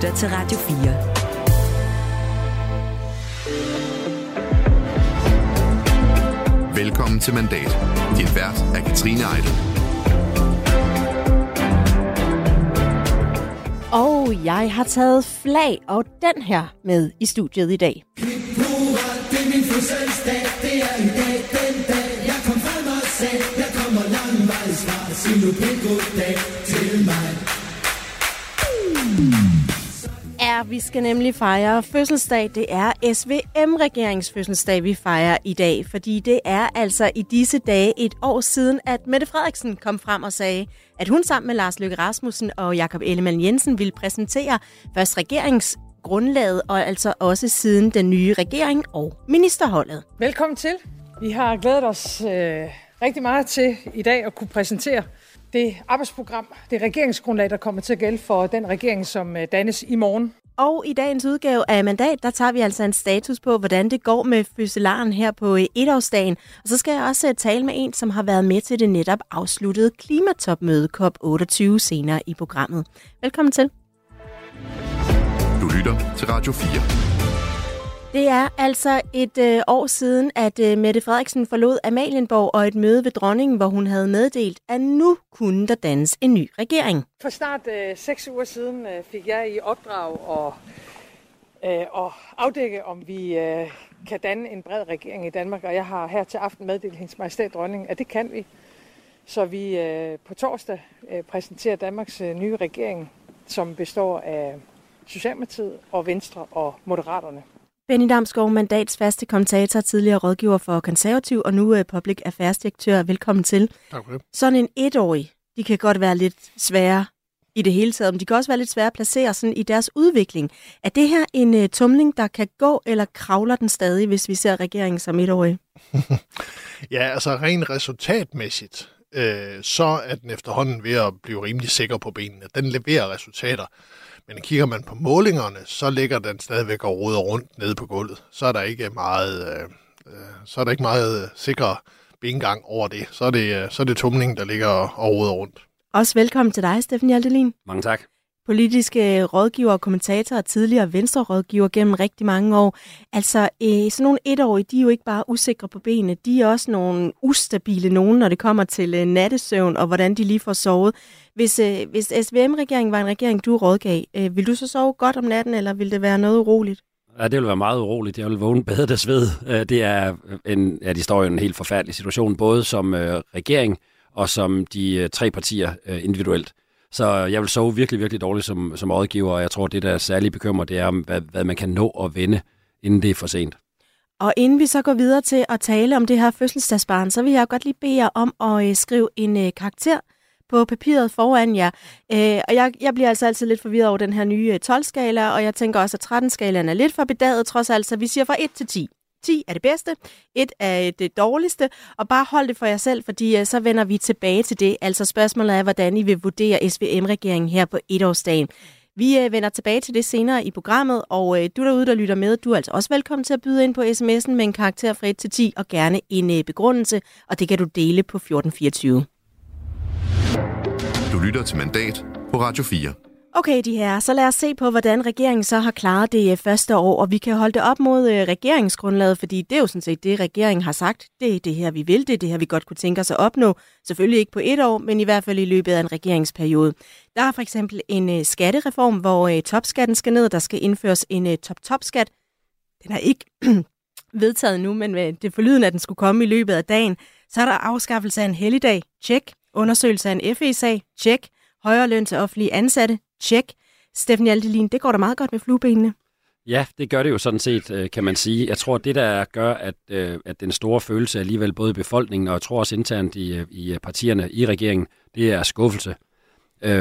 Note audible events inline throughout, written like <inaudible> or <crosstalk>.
lytter til Radio 4. Velkommen til Mandat. Din vært er Katrine Eidel. Og jeg har taget flag og den her med i studiet i dag. Er er sig nu pænt goddag til mig. Ja, vi skal nemlig fejre fødselsdag. Det er SVM-regeringens fødselsdag, vi fejrer i dag, fordi det er altså i disse dage et år siden, at Mette Frederiksen kom frem og sagde, at hun sammen med Lars Løkke Rasmussen og Jakob Ellemann Jensen ville præsentere først regeringsgrundlaget, og altså også siden den nye regering og ministerholdet. Velkommen til. Vi har glædet os øh, rigtig meget til i dag at kunne præsentere det arbejdsprogram, det regeringsgrundlag, der kommer til at gælde for den regering, som øh, dannes i morgen. Og i dagens udgave af Mandat, der tager vi altså en status på, hvordan det går med fødselaren her på øh, etårsdagen. Og så skal jeg også øh, tale med en, som har været med til det netop afsluttede klimatopmøde COP28 senere i programmet. Velkommen til. Du lytter til Radio 4. Det er altså et øh, år siden, at øh, Mette Frederiksen forlod Amalienborg og et møde ved dronningen, hvor hun havde meddelt, at nu kunne der dannes en ny regering. For snart øh, seks uger siden øh, fik jeg i opdrag at, øh, at afdække, om vi øh, kan danne en bred regering i Danmark, og jeg har her til aften meddelt hendes majestæt dronningen, at det kan vi. Så vi øh, på torsdag øh, præsenterer Danmarks øh, nye regering, som består af Socialdemokratiet og Venstre og Moderaterne. Benny Damsgaard, mandats faste kommentator, tidligere rådgiver for Konservativ og nu uh, Public Affairs direktør. Velkommen til. Tak for det. Sådan en etårig, de kan godt være lidt svære i det hele taget, men de kan også være lidt svære at placere sådan i deres udvikling. Er det her en uh, tumling, der kan gå, eller kravler den stadig, hvis vi ser regeringen som etårig? <laughs> ja, altså rent resultatmæssigt, øh, så er den efterhånden ved at blive rimelig sikker på benene. Den leverer resultater. Men kigger man på målingerne, så ligger den stadigvæk og roder rundt nede på gulvet. Så er der ikke meget, øh, øh så er der ikke meget sikre bengang over det. Så er det, øh, så er det tumningen, der ligger og, og roder rundt. Også velkommen til dig, Steffen Hjaltelin. Mange tak politiske rådgiver og kommentator og tidligere venstrerådgiver gennem rigtig mange år. Altså, øh, sådan nogle etårige, de er jo ikke bare usikre på benene, de er også nogle ustabile nogen, når det kommer til øh, nattesøvn og hvordan de lige får sovet. Hvis, øh, hvis SVM-regeringen var en regering, du rådgav, øh, vil du så sove godt om natten, eller vil det være noget uroligt? Ja, det vil være meget uroligt. Jeg vil vågne bedre ved. sved. det er en, ja, de står i en helt forfærdelig situation, både som øh, regering og som de øh, tre partier øh, individuelt. Så jeg vil sove virkelig, virkelig dårligt som, som rådgiver, og jeg tror, det der er særlig bekymrer, det er, hvad, hvad man kan nå at vende, inden det er for sent. Og inden vi så går videre til at tale om det her fødselsdagsbarn, så vil jeg godt lige bede jer om at øh, skrive en øh, karakter på papiret foran jer. Øh, og jeg, jeg bliver altså altid lidt forvirret over den her nye øh, 12-skala, og jeg tænker også, at 13-skalaen er lidt for bedaget trods alt, så vi siger fra 1 til 10. 10 er det bedste, 1 er det dårligste, og bare hold det for jer selv, fordi øh, så vender vi tilbage til det. Altså spørgsmålet er, hvordan I vil vurdere SVM-regeringen her på etårsdagen. Vi øh, vender tilbage til det senere i programmet, og øh, du derude, der lytter med, du er altså også velkommen til at byde ind på sms'en med en karakter fra 1 til 10, og gerne en begrundelse, og det kan du dele på 1424. Du lytter til Mandat på Radio 4. Okay, de her. Så lad os se på, hvordan regeringen så har klaret det øh, første år, og vi kan holde det op mod øh, regeringsgrundlaget, fordi det er jo sådan set det, regeringen har sagt. Det er det her, vi vil, det er det her, vi godt kunne tænke os at opnå. Selvfølgelig ikke på et år, men i hvert fald i løbet af en regeringsperiode. Der er for eksempel en øh, skattereform, hvor topskatten skal ned, der skal indføres en top-top-skat. Den er ikke <clears throat> vedtaget nu, men det forlyden, at den skulle komme i løbet af dagen. Så er der afskaffelse af en helligdag. Tjek. Undersøgelse af en FE-sag. Tjek. Højere løn til offentlige ansatte. Tjek. Steffen Hjaltelin, det går da meget godt med fluebenene. Ja, det gør det jo sådan set, øh, kan man sige. Jeg tror, det der gør, at, øh, at den store følelse alligevel både i befolkningen, og jeg tror også internt i, øh, i partierne i regeringen, det er skuffelse.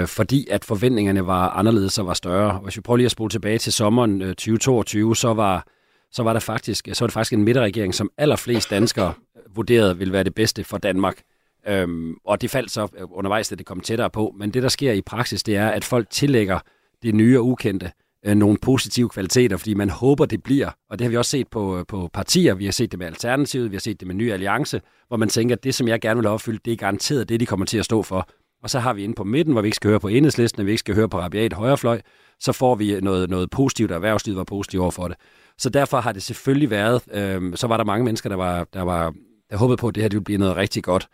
fordi at forventningerne var anderledes og var større. Hvis vi prøver lige at spole tilbage til sommeren 2022, så var, så var, der faktisk, så var det faktisk en midterregering, som allerflest danskere vurderede ville være det bedste for Danmark. Øhm, og det faldt så undervejs, da det kom tættere på. Men det, der sker i praksis, det er, at folk tillægger det nye og ukendte øh, nogle positive kvaliteter, fordi man håber, det bliver. Og det har vi også set på, øh, på partier. Vi har set det med Alternativet, vi har set det med Ny Alliance, hvor man tænker, at det, som jeg gerne vil opfylde, det er garanteret det, de kommer til at stå for. og så har vi inde på midten, hvor vi ikke skal høre på enhedslisten, og vi ikke skal høre på rabiat højrefløj, så får vi noget, noget positivt, og erhvervslivet var positivt over for det. Så derfor har det selvfølgelig været, øh, så var der mange mennesker, der var, der var der håbede på, at det her det ville blive noget rigtig godt.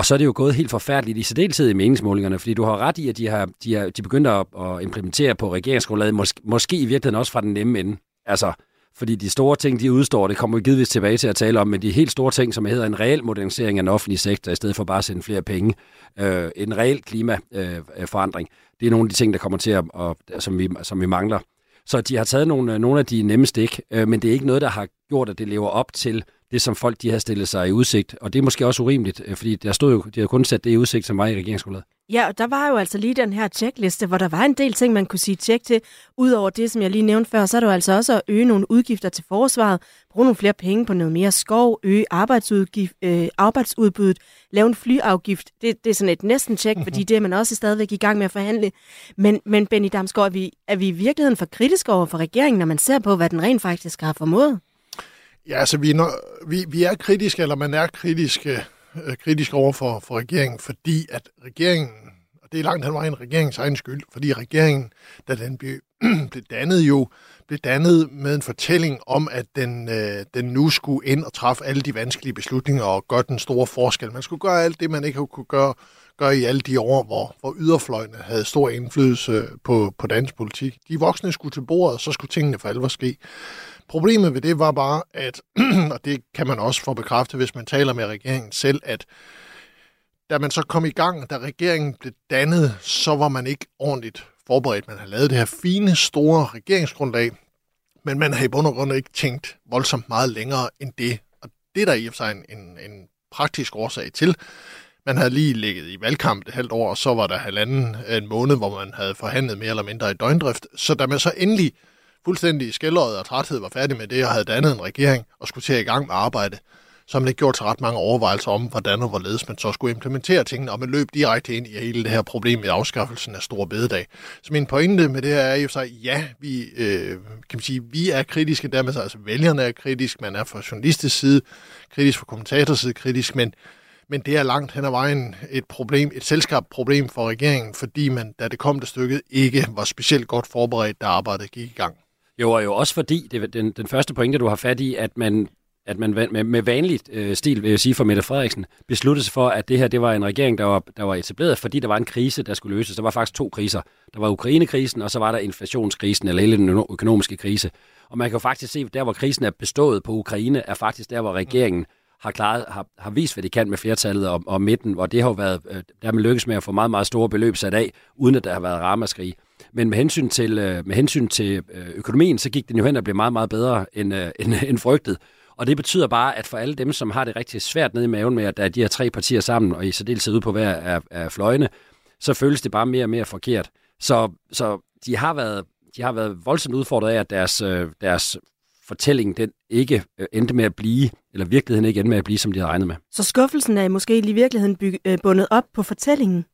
Og så er det jo gået helt forfærdeligt i særdeleshed i meningsmålingerne, fordi du har ret i, at de har, de har de begyndte at, at implementere på regeringsgrundlaget, måske, måske i virkeligheden også fra den nemme ende. Altså, fordi de store ting, de udstår, det kommer vi givetvis tilbage til at tale om, men de helt store ting, som hedder en reel modernisering af den offentlige sektor, i stedet for bare at sende flere penge, øh, en reel klimaforandring, øh, det er nogle af de ting, der kommer til at, og, som, vi, som vi mangler. Så de har taget nogle, nogle af de nemme stik, øh, men det er ikke noget, der har gjort, at det lever op til det, som folk de har stillet sig i udsigt. Og det er måske også urimeligt, øh, fordi der stod jo, de har kun sat det i udsigt, som var i regeringsgrundlaget. Ja, og der var jo altså lige den her checkliste, hvor der var en del ting, man kunne sige tjek til. Udover det, som jeg lige nævnte før, så er det jo altså også at øge nogle udgifter til forsvaret, bruge nogle flere penge på noget mere skov, øge arbejdsudgift, øh, arbejdsudbuddet, lave en flyafgift. Det, det er sådan et næsten tjek, mm-hmm. fordi det er man også stadigvæk i gang med at forhandle. Men, men Benny Damsgaard, er vi, er vi i virkeligheden for kritiske over for regeringen, når man ser på, hvad den rent faktisk har formået? Ja, altså vi når, vi, vi er kritiske, eller man er kritiske, øh, kritisk over for, for regeringen, fordi at regeringen, og det er langt hen vejen regeringens egen skyld, fordi regeringen, da den blev, <clears throat> blev dannet jo, blev dannet med en fortælling om, at den, øh, den nu skulle ind og træffe alle de vanskelige beslutninger og gøre den store forskel. Man skulle gøre alt det, man ikke kunne gøre, gøre i alle de år, hvor, hvor yderfløjene havde stor indflydelse øh, på, på dansk politik. De voksne skulle til bordet, så skulle tingene for alvor ske. Problemet ved det var bare, at, <clears throat> og det kan man også få bekræftet, hvis man taler med regeringen selv, at da man så kom i gang, da regeringen blev dannet, så var man ikke ordentligt forberedt. Man havde lavet det her fine, store regeringsgrundlag, men man havde i bund og grund ikke tænkt voldsomt meget længere end det. Og det er der i og for sig en, en, en praktisk årsag til. Man havde lige ligget i valgkamp et halvt år, og så var der halvanden en måned, hvor man havde forhandlet mere eller mindre i døgndrift. Så da man så endelig fuldstændig skældret og træthed var færdig med det, og havde dannet en regering og skulle til at i gang med arbejde, så har man ikke gjort så ret mange overvejelser om, hvordan og hvorledes man så skulle implementere tingene, og man løb direkte ind i hele det her problem i afskaffelsen af Stor Bededag. Så min pointe med det her er jo så, ja, vi, øh, kan man sige, vi er kritiske, dermed så altså vælgerne er kritisk, man er fra journalistisk side kritisk, fra kommentators side kritisk, men men det er langt hen ad vejen et problem, et selskabsproblem for regeringen, fordi man, da det kom til stykket, ikke var specielt godt forberedt, da arbejdet gik i gang. Jo, og jo også fordi, det er den, den første pointe, du har fat i, at man at man med, med vanligt øh, stil, vil jeg sige for Mette Frederiksen, besluttede sig for, at det her det var en regering, der var, der var etableret, fordi der var en krise, der skulle løses. Der var faktisk to kriser. Der var Ukrainekrisen, og så var der inflationskrisen, eller hele den økonomiske krise. Og man kan jo faktisk se, at der, hvor krisen er bestået på Ukraine, er faktisk der, hvor regeringen har, klaret, har, har vist, hvad de kan med flertallet og, og midten, hvor det har jo været, øh, der har man lykkes med at få meget, meget store beløb sat af, uden at der har været ramaskrig. Men med hensyn til, øh, med hensyn til øh, økonomien, så gik den jo hen og blev meget, meget bedre end, øh, <laughs> end, end frygtet. Og det betyder bare, at for alle dem, som har det rigtig svært nede i maven med, at der er de her tre partier sammen, og i særdeleshed ud på hver af, af fløjene, så føles det bare mere og mere forkert. Så, så de har været de har været voldsomt udfordret af, at deres, øh, deres fortælling den ikke øh, endte med at blive, eller virkeligheden ikke endte med at blive, som de havde regnet med. Så skuffelsen er måske i virkeligheden bygge, bundet op på fortællingen?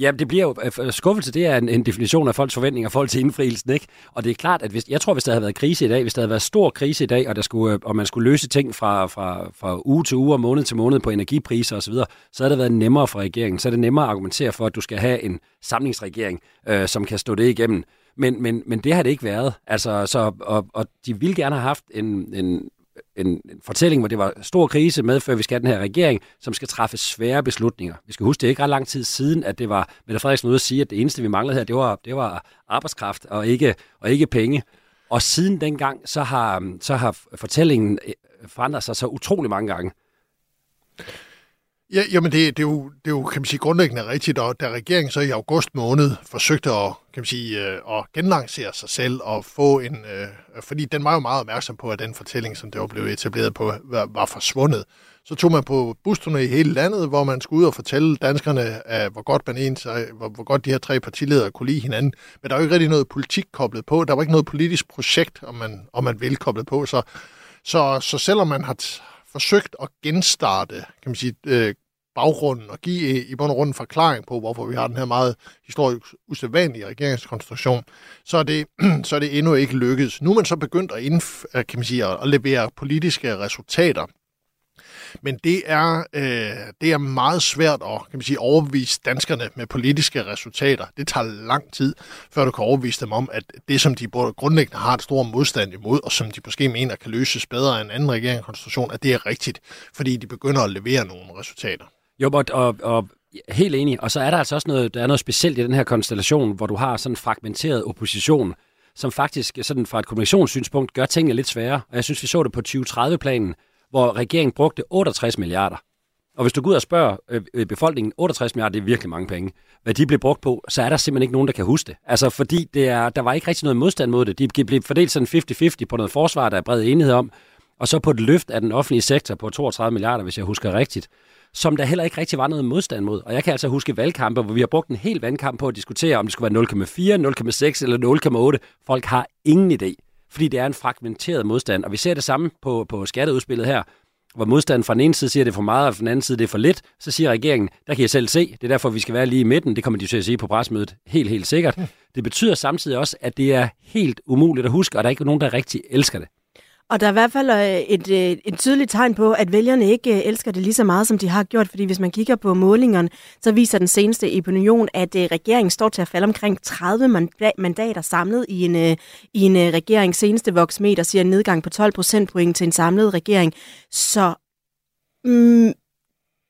Ja, det bliver jo, øh, skuffelse, det er en, en definition af folks forventninger, forhold til indfrielsen, ikke? Og det er klart, at hvis, jeg tror, hvis der havde været krise i dag, hvis der havde været stor krise i dag, og, der skulle, øh, og man skulle løse ting fra, fra, fra uge til uge og måned til måned på energipriser osv., så, så havde det været nemmere for regeringen. Så er det nemmere at argumentere for, at du skal have en samlingsregering, øh, som kan stå det igennem. Men, men, men det har det ikke været. Altså, så, og, og de ville gerne have haft en, en, en, en fortælling, hvor det var stor krise med, før vi skal have den her regering, som skal træffe svære beslutninger. Vi skal huske, det er ikke ret lang tid siden, at det var Mette Frederiksen ude at sige, at det eneste, vi manglede her, det var, det var arbejdskraft og ikke, og ikke penge. Og siden dengang, så har, så har fortællingen øh, forandret sig så utrolig mange gange. Ja, jamen det, det, er jo, det er jo, kan man sige, grundlæggende rigtigt, og da regeringen så i august måned forsøgte at, kan man sige, øh, at genlancere sig selv og få en, øh, fordi den var jo meget opmærksom på, at den fortælling, som det var blevet etableret på, var, var forsvundet. Så tog man på busturné i hele landet, hvor man skulle ud og fortælle danskerne, at, hvor godt man ens, øh, hvor, hvor godt de her tre partiledere kunne lide hinanden. Men der var jo ikke rigtig noget politik koblet på. Der var ikke noget politisk projekt, om man, om man vil koblet på. Så, så, så selvom man har, forsøgt at genstarte kan man sige, øh, baggrunden og give i bund og grund en forklaring på, hvorfor vi har den her meget historisk usædvanlige regeringskonstruktion, så er, det, <clears throat> så er det endnu ikke lykkedes. Nu er man så begyndt at, indf- øh, kan man sige, at levere politiske resultater. Men det er, øh, det er meget svært at kan man sige, overbevise danskerne med politiske resultater. Det tager lang tid, før du kan overbevise dem om, at det, som de både grundlæggende har et stor modstand imod, og som de måske mener kan løses bedre end anden regeringskonstruktion, at det er rigtigt, fordi de begynder at levere nogle resultater. Jo, og, og, og helt enig. Og så er der altså også noget, der er noget specielt i den her konstellation, hvor du har sådan en fragmenteret opposition, som faktisk sådan fra et kommunikationssynspunkt gør tingene lidt sværere. Og jeg synes, vi så det på 2030-planen, hvor regeringen brugte 68 milliarder. Og hvis du går ud og spørger øh, øh befolkningen, 68 milliarder, det er virkelig mange penge, hvad de blev brugt på, så er der simpelthen ikke nogen, der kan huske det. Altså fordi det er, der var ikke rigtig noget modstand mod det. De blev fordelt sådan 50-50 på noget forsvar, der er bred enighed om, og så på et løft af den offentlige sektor på 32 milliarder, hvis jeg husker rigtigt som der heller ikke rigtig var noget modstand mod. Og jeg kan altså huske valgkampe, hvor vi har brugt en hel valgkamp på at diskutere, om det skulle være 0,4, 0,6 eller 0,8. Folk har ingen idé, fordi det er en fragmenteret modstand. Og vi ser det samme på, på skatteudspillet her, hvor modstanden fra den ene side siger, at det er for meget, og fra den anden side, det er for lidt. Så siger regeringen, der kan jeg selv se, det er derfor, vi skal være lige i midten. Det kommer de til at sige på presmødet helt, helt sikkert. <laughs> Det betyder samtidig også, at det er helt umuligt at huske, og der er ikke nogen, der rigtig elsker det. Og der er i hvert fald øh, et, et, et tydeligt tegn på, at vælgerne ikke øh, elsker det lige så meget, som de har gjort. Fordi hvis man kigger på målingerne, så viser den seneste opinion, at regeringen står til at falde omkring 30 mandater samlet i en, i en regering. Seneste voksmeter siger en nedgang på 12 procentpoint til en samlet regering. Så mm,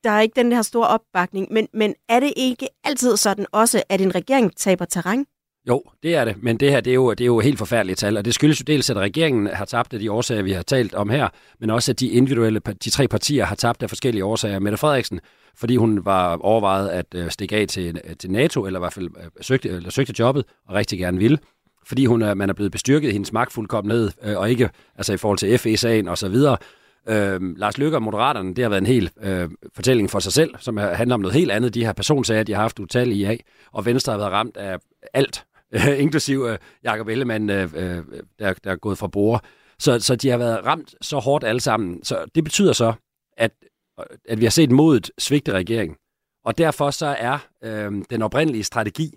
der er ikke den her store opbakning. Men, men er det ikke altid sådan også, at en regering taber terræn? Jo, det er det, men det her det er, jo, det er jo helt forfærdelige tal, og det skyldes jo dels, at regeringen har tabt af de årsager, vi har talt om her, men også at de individuelle, de tre partier har tabt af forskellige årsager. Mette Frederiksen, fordi hun var overvejet at øh, stikke af til, øh, til NATO, eller i hvert fald øh, søgte, eller søgte jobbet, og rigtig gerne ville fordi hun er, man er blevet bestyrket i hendes magtfuldkommenhed, øh, og ikke altså i forhold til FE-sagen og så videre. Øh, Lars Løkke og Moderaterne, det har været en hel øh, fortælling for sig selv, som handler om noget helt andet. De her personsager, de har haft utallige af, og Venstre har været ramt af alt <laughs> inklusiv øh, Jacob Ellemann, øh, øh, der, der er gået fra bord. Så, så de har været ramt så hårdt alle sammen. Så det betyder så, at, at vi har set modet svigte regeringen. Og derfor så er øh, den oprindelige strategi,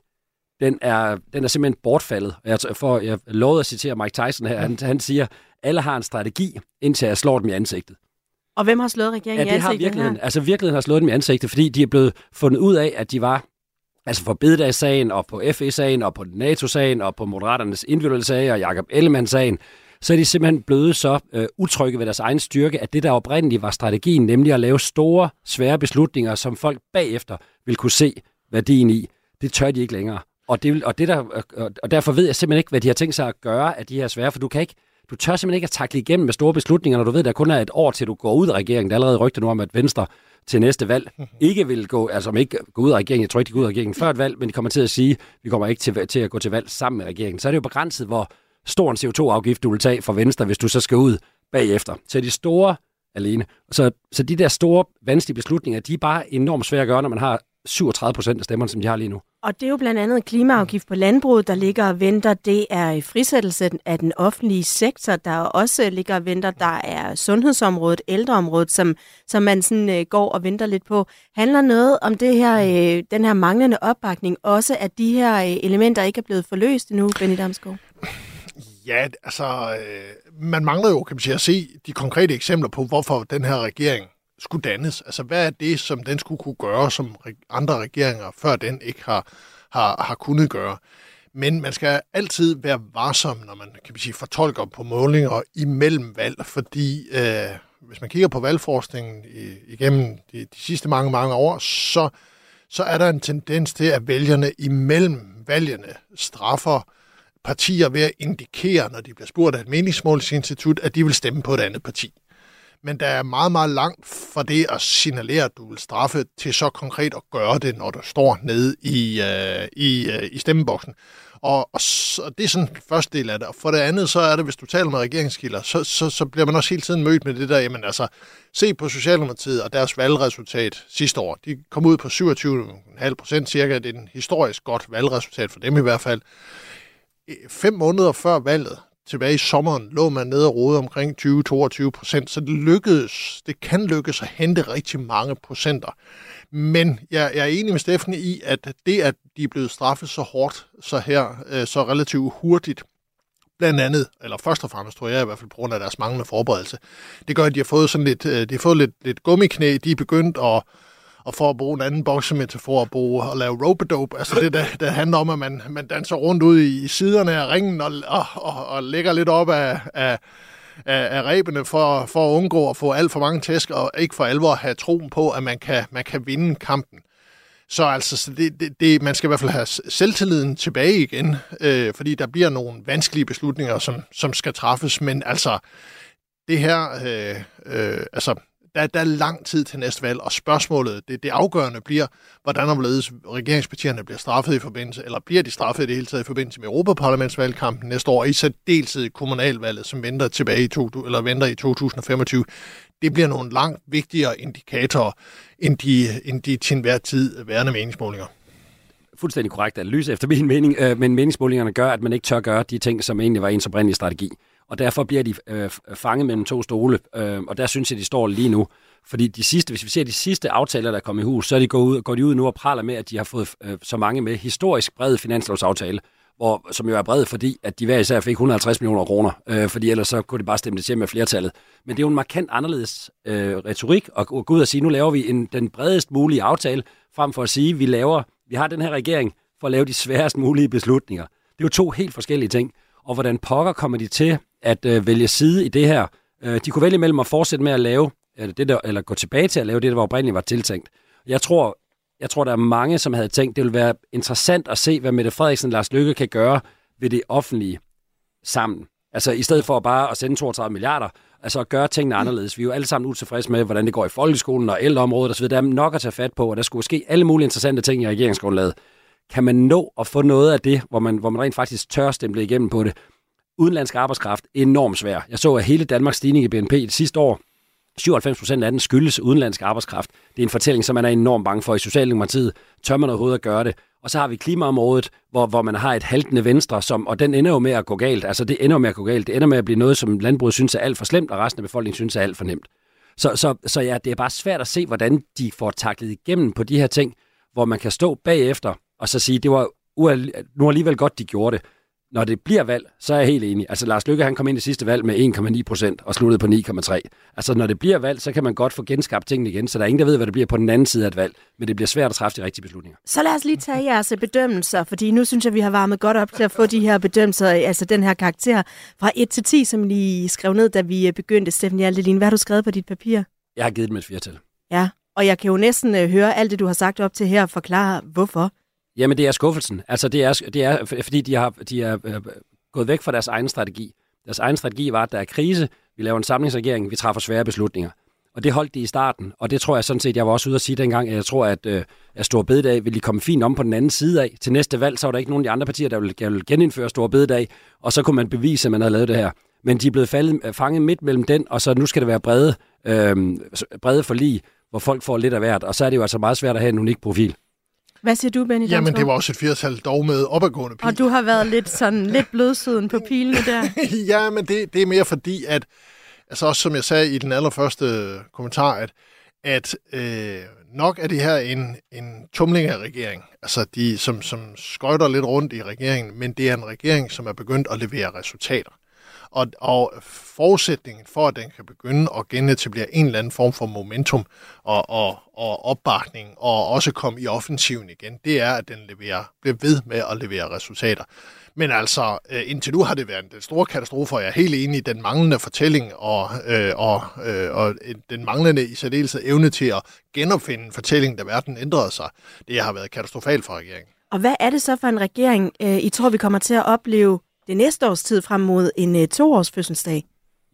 den er, den er simpelthen bortfaldet. Jeg, for, jeg lovede at citere Mike Tyson her. Han, han siger, alle har en strategi, indtil jeg slår dem i ansigtet. Og hvem har slået regeringen ja, det i ansigtet har virkeligheden. Her? Altså virkeligheden har slået dem i ansigtet, fordi de er blevet fundet ud af, at de var altså for bededagssagen, og på FE-sagen, og på NATO-sagen, og på Moderaternes individuelle sag, og Jakob Ellemann-sagen, så er de simpelthen blevet så øh, utrygge ved deres egen styrke, at det der oprindeligt var strategien, nemlig at lave store, svære beslutninger, som folk bagefter vil kunne se værdien i, det tør de ikke længere. Og, det, og, det der, og derfor ved jeg simpelthen ikke, hvad de har tænkt sig at gøre af de her svære, for du kan ikke, du tør simpelthen ikke at takle igennem med store beslutninger, når du ved, at der kun er et år til, du går ud af regeringen. Der er allerede rygter nu om, at Venstre til næste valg ikke vil gå, altså om ikke gå ud af regeringen, jeg tror ikke, de går ud af regeringen før et valg, men de kommer til at sige, vi kommer ikke til, til at gå til valg sammen med regeringen. Så er det jo begrænset, hvor stor en CO2-afgift du vil tage fra Venstre, hvis du så skal ud bagefter. Så de store alene. Så, så de der store, vanskelige beslutninger, de er bare enormt svære at gøre, når man har 37 procent af stemmerne, som de har lige nu. Og det er jo blandt andet klimaafgift på landbruget, der ligger og venter. Det er frisættelse af den offentlige sektor, der også ligger og venter. Der er sundhedsområdet, ældreområdet, som, som man sådan, uh, går og venter lidt på. Handler noget om det her, uh, den her manglende opbakning, også at de her uh, elementer ikke er blevet forløst endnu, Benny Damsgaard? Ja, altså, øh, man mangler jo, kan man sige, at se de konkrete eksempler på, hvorfor den her regering skulle dannes. Altså, hvad er det, som den skulle kunne gøre, som andre regeringer før den ikke har, har, har kunnet gøre? Men man skal altid være varsom, når man kan man sige, fortolker på målinger imellem valg, fordi øh, hvis man kigger på valgforskningen igennem de, de sidste mange, mange år, så, så er der en tendens til, at vælgerne imellem valgene straffer partier ved at indikere, når de bliver spurgt af et meningsmålsinstitut, at de vil stemme på et andet parti men der er meget, meget langt fra det at signalere, at du vil straffe, til så konkret at gøre det, når du står nede i, øh, i, øh, i stemmeboksen. Og, og så, det er sådan den første del af det. Og for det andet, så er det, hvis du taler med regeringskilder, så, så, så bliver man også hele tiden mødt med det der, jamen altså, se på Socialdemokratiet og deres valgresultat sidste år. De kom ud på 27,5 procent cirka. Det er en historisk godt valgresultat for dem i hvert fald. Fem måneder før valget, tilbage i sommeren lå man nede og rode omkring 20-22 procent, så det lykkedes, det kan lykkes at hente rigtig mange procenter. Men jeg, jeg er enig med Steffen i, at det, at de er blevet straffet så hårdt, så her, øh, så relativt hurtigt, blandt andet, eller først og fremmest tror jeg i hvert fald på grund af deres manglende forberedelse. Det gør, at de har fået sådan lidt, øh, de har fået lidt, lidt gummiknæ, de er begyndt at og for at bruge en anden boksemetafor at bruge at lave rope-dope, altså det, der, der handler om, at man, man danser rundt ud i siderne af ringen og, og, og, og lægger lidt op af, af, af, af rebene for, for at undgå at få alt for mange tæsk og ikke for alvor have troen på, at man kan, man kan vinde kampen. Så altså, det, det, det, man skal i hvert fald have selvtilliden tilbage igen, øh, fordi der bliver nogle vanskelige beslutninger, som, som skal træffes, men altså, det her, øh, øh, altså, der, der er lang tid til næste valg, og spørgsmålet, det, det afgørende bliver, hvordan omledes regeringspartierne bliver straffet i forbindelse, eller bliver de straffet i det hele taget i forbindelse med Europaparlamentsvalgkampen næste år, i særdeleshed kommunalvalget, som venter tilbage i, to, eller venter i 2025. Det bliver nogle langt vigtigere indikatorer, end de, end de til enhver tid værende meningsmålinger fuldstændig korrekt analyse efter min mening, øh, men meningsmålingerne gør, at man ikke tør gøre de ting, som egentlig var ens oprindelige strategi og derfor bliver de øh, fanget mellem to stole, øh, og der synes jeg, de står lige nu. Fordi de sidste, hvis vi ser de sidste aftaler, der er kommet i hus, så er de gået ud, går de ud nu og praler med, at de har fået øh, så mange med historisk brede finanslovsaftale, hvor, som jo er bred, fordi at de hver især fik 150 millioner kroner, øh, fordi ellers så kunne de bare stemme det til med flertallet. Men det er jo en markant anderledes øh, retorik at gå ud og sige, nu laver vi en, den bredest mulige aftale, frem for at sige, vi laver, vi har den her regering for at lave de sværest mulige beslutninger. Det er jo to helt forskellige ting. Og hvordan pokker kommer de til at øh, vælge side i det her. Øh, de kunne vælge mellem at fortsætte med at lave, eller, det der, eller gå tilbage til at lave det, der var oprindeligt var tiltænkt. Jeg tror, jeg tror, der er mange, som havde tænkt, det ville være interessant at se, hvad Mette Frederiksen og Lars Lykke kan gøre ved det offentlige sammen. Altså i stedet for bare at sende 32 milliarder, altså at gøre tingene anderledes. Vi er jo alle sammen utilfredse med, hvordan det går i folkeskolen og ældreområdet osv. Der er nok at tage fat på, og der skulle ske alle mulige interessante ting i regeringsgrundlaget. Kan man nå at få noget af det, hvor man, hvor man rent faktisk tør stemple igennem på det, udenlandsk arbejdskraft enormt svær. Jeg så, at hele Danmarks stigning i BNP det sidste år, 97 procent af den skyldes udenlandsk arbejdskraft. Det er en fortælling, som man er enormt bange for i Socialdemokratiet. Tør man overhovedet at gøre det? Og så har vi klimaområdet, hvor, hvor man har et haltende venstre, som, og den ender jo med at gå galt. Altså det ender med at gå galt. Det ender med at blive noget, som landbruget synes er alt for slemt, og resten af befolkningen synes er alt for nemt. Så, så, så ja, det er bare svært at se, hvordan de får taklet igennem på de her ting, hvor man kan stå bagefter og så sige, det var nu alligevel godt, de gjorde det når det bliver valg, så er jeg helt enig. Altså Lars Lykke, han kom ind i sidste valg med 1,9 procent og sluttede på 9,3. Altså når det bliver valg, så kan man godt få genskabt tingene igen, så der er ingen, der ved, hvad det bliver på den anden side af et valg. Men det bliver svært at træffe de rigtige beslutninger. Så lad os lige tage jeres bedømmelser, fordi nu synes jeg, vi har varmet godt op til at få de her bedømmelser, altså den her karakter fra 1 til 10, som I skrev ned, da vi begyndte. Steffen Hjaltelin, hvad har du skrevet på dit papir? Jeg har givet dem et flertal. Ja, og jeg kan jo næsten øh, høre alt det, du har sagt op til her, og forklare hvorfor. Jamen, det er skuffelsen. Altså, det er, det er fordi de har, de er øh, gået væk fra deres egen strategi. Deres egen strategi var, at der er krise, vi laver en samlingsregering, vi træffer svære beslutninger. Og det holdt de i starten, og det tror jeg sådan set, jeg var også ude at sige dengang, at jeg tror, at, øh, at Stor Bededag ville de komme fint om på den anden side af. Til næste valg, så var der ikke nogen af de andre partier, der ville, ville genindføre Stor Bededag, og så kunne man bevise, at man havde lavet det her. Men de er blevet faldet, øh, fanget midt mellem den, og så nu skal det være brede, øh, brede forlig, hvor folk får lidt af hvert, og så er det jo altså meget svært at have en unik profil. Hvad siger du, Benny Jamen, det var også et firtal dog med opadgående pil. Og du har været lidt sådan lidt blødsiden på pilene der. <laughs> ja, men det, det er mere fordi, at, altså også som jeg sagde i den allerførste kommentar, at, at øh, nok er det her en, en tumling af regering, altså de, som, som skøjter lidt rundt i regeringen, men det er en regering, som er begyndt at levere resultater. Og, og forudsætningen for, at den kan begynde at genetablere en eller anden form for momentum og, og, og opbakning, og også komme i offensiven igen, det er, at den leverer, bliver ved med at levere resultater. Men altså, øh, indtil nu har det været en stor katastrofe, og jeg er helt enig i den manglende fortælling og, øh, og, øh, og den manglende i særdeleshed evne til at genopfinde en fortælling, da verden ændrede sig. Det har været katastrofalt for regeringen. Og hvad er det så for en regering, øh, I tror, vi kommer til at opleve det næste års tid frem mod en øh, toårs fødselsdag?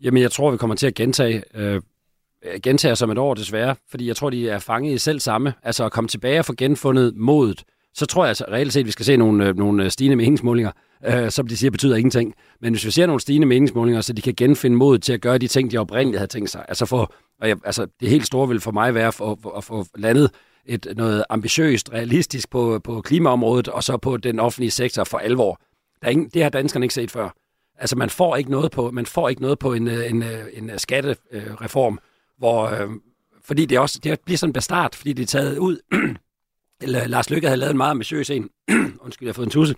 Jamen, jeg tror, vi kommer til at gentage, øh, øh gentage som et år desværre, fordi jeg tror, de er fanget i selv samme. Altså at komme tilbage og få genfundet modet. Så tror jeg altså reelt set, at vi skal se nogle, øh, nogle øh, stigende meningsmålinger, øh, som de siger betyder ingenting. Men hvis vi ser nogle stigende meningsmålinger, så de kan genfinde modet til at gøre de ting, de oprindeligt havde tænkt sig. Altså, for, og jeg, altså det helt store vil for mig være at få landet et, noget ambitiøst, realistisk på, på klimaområdet, og så på den offentlige sektor for alvor. Der er ingen, det har danskerne ikke set før. Altså, man får ikke noget på, man får ikke noget på en, øh, en, øh, en øh, skattereform, hvor, øh, fordi det, også, det bliver sådan en bestart, fordi det er taget ud. <clears throat> Eller Lars Lykke havde lavet en meget ambitiøs en. <clears throat> Undskyld, jeg har fået en tusse.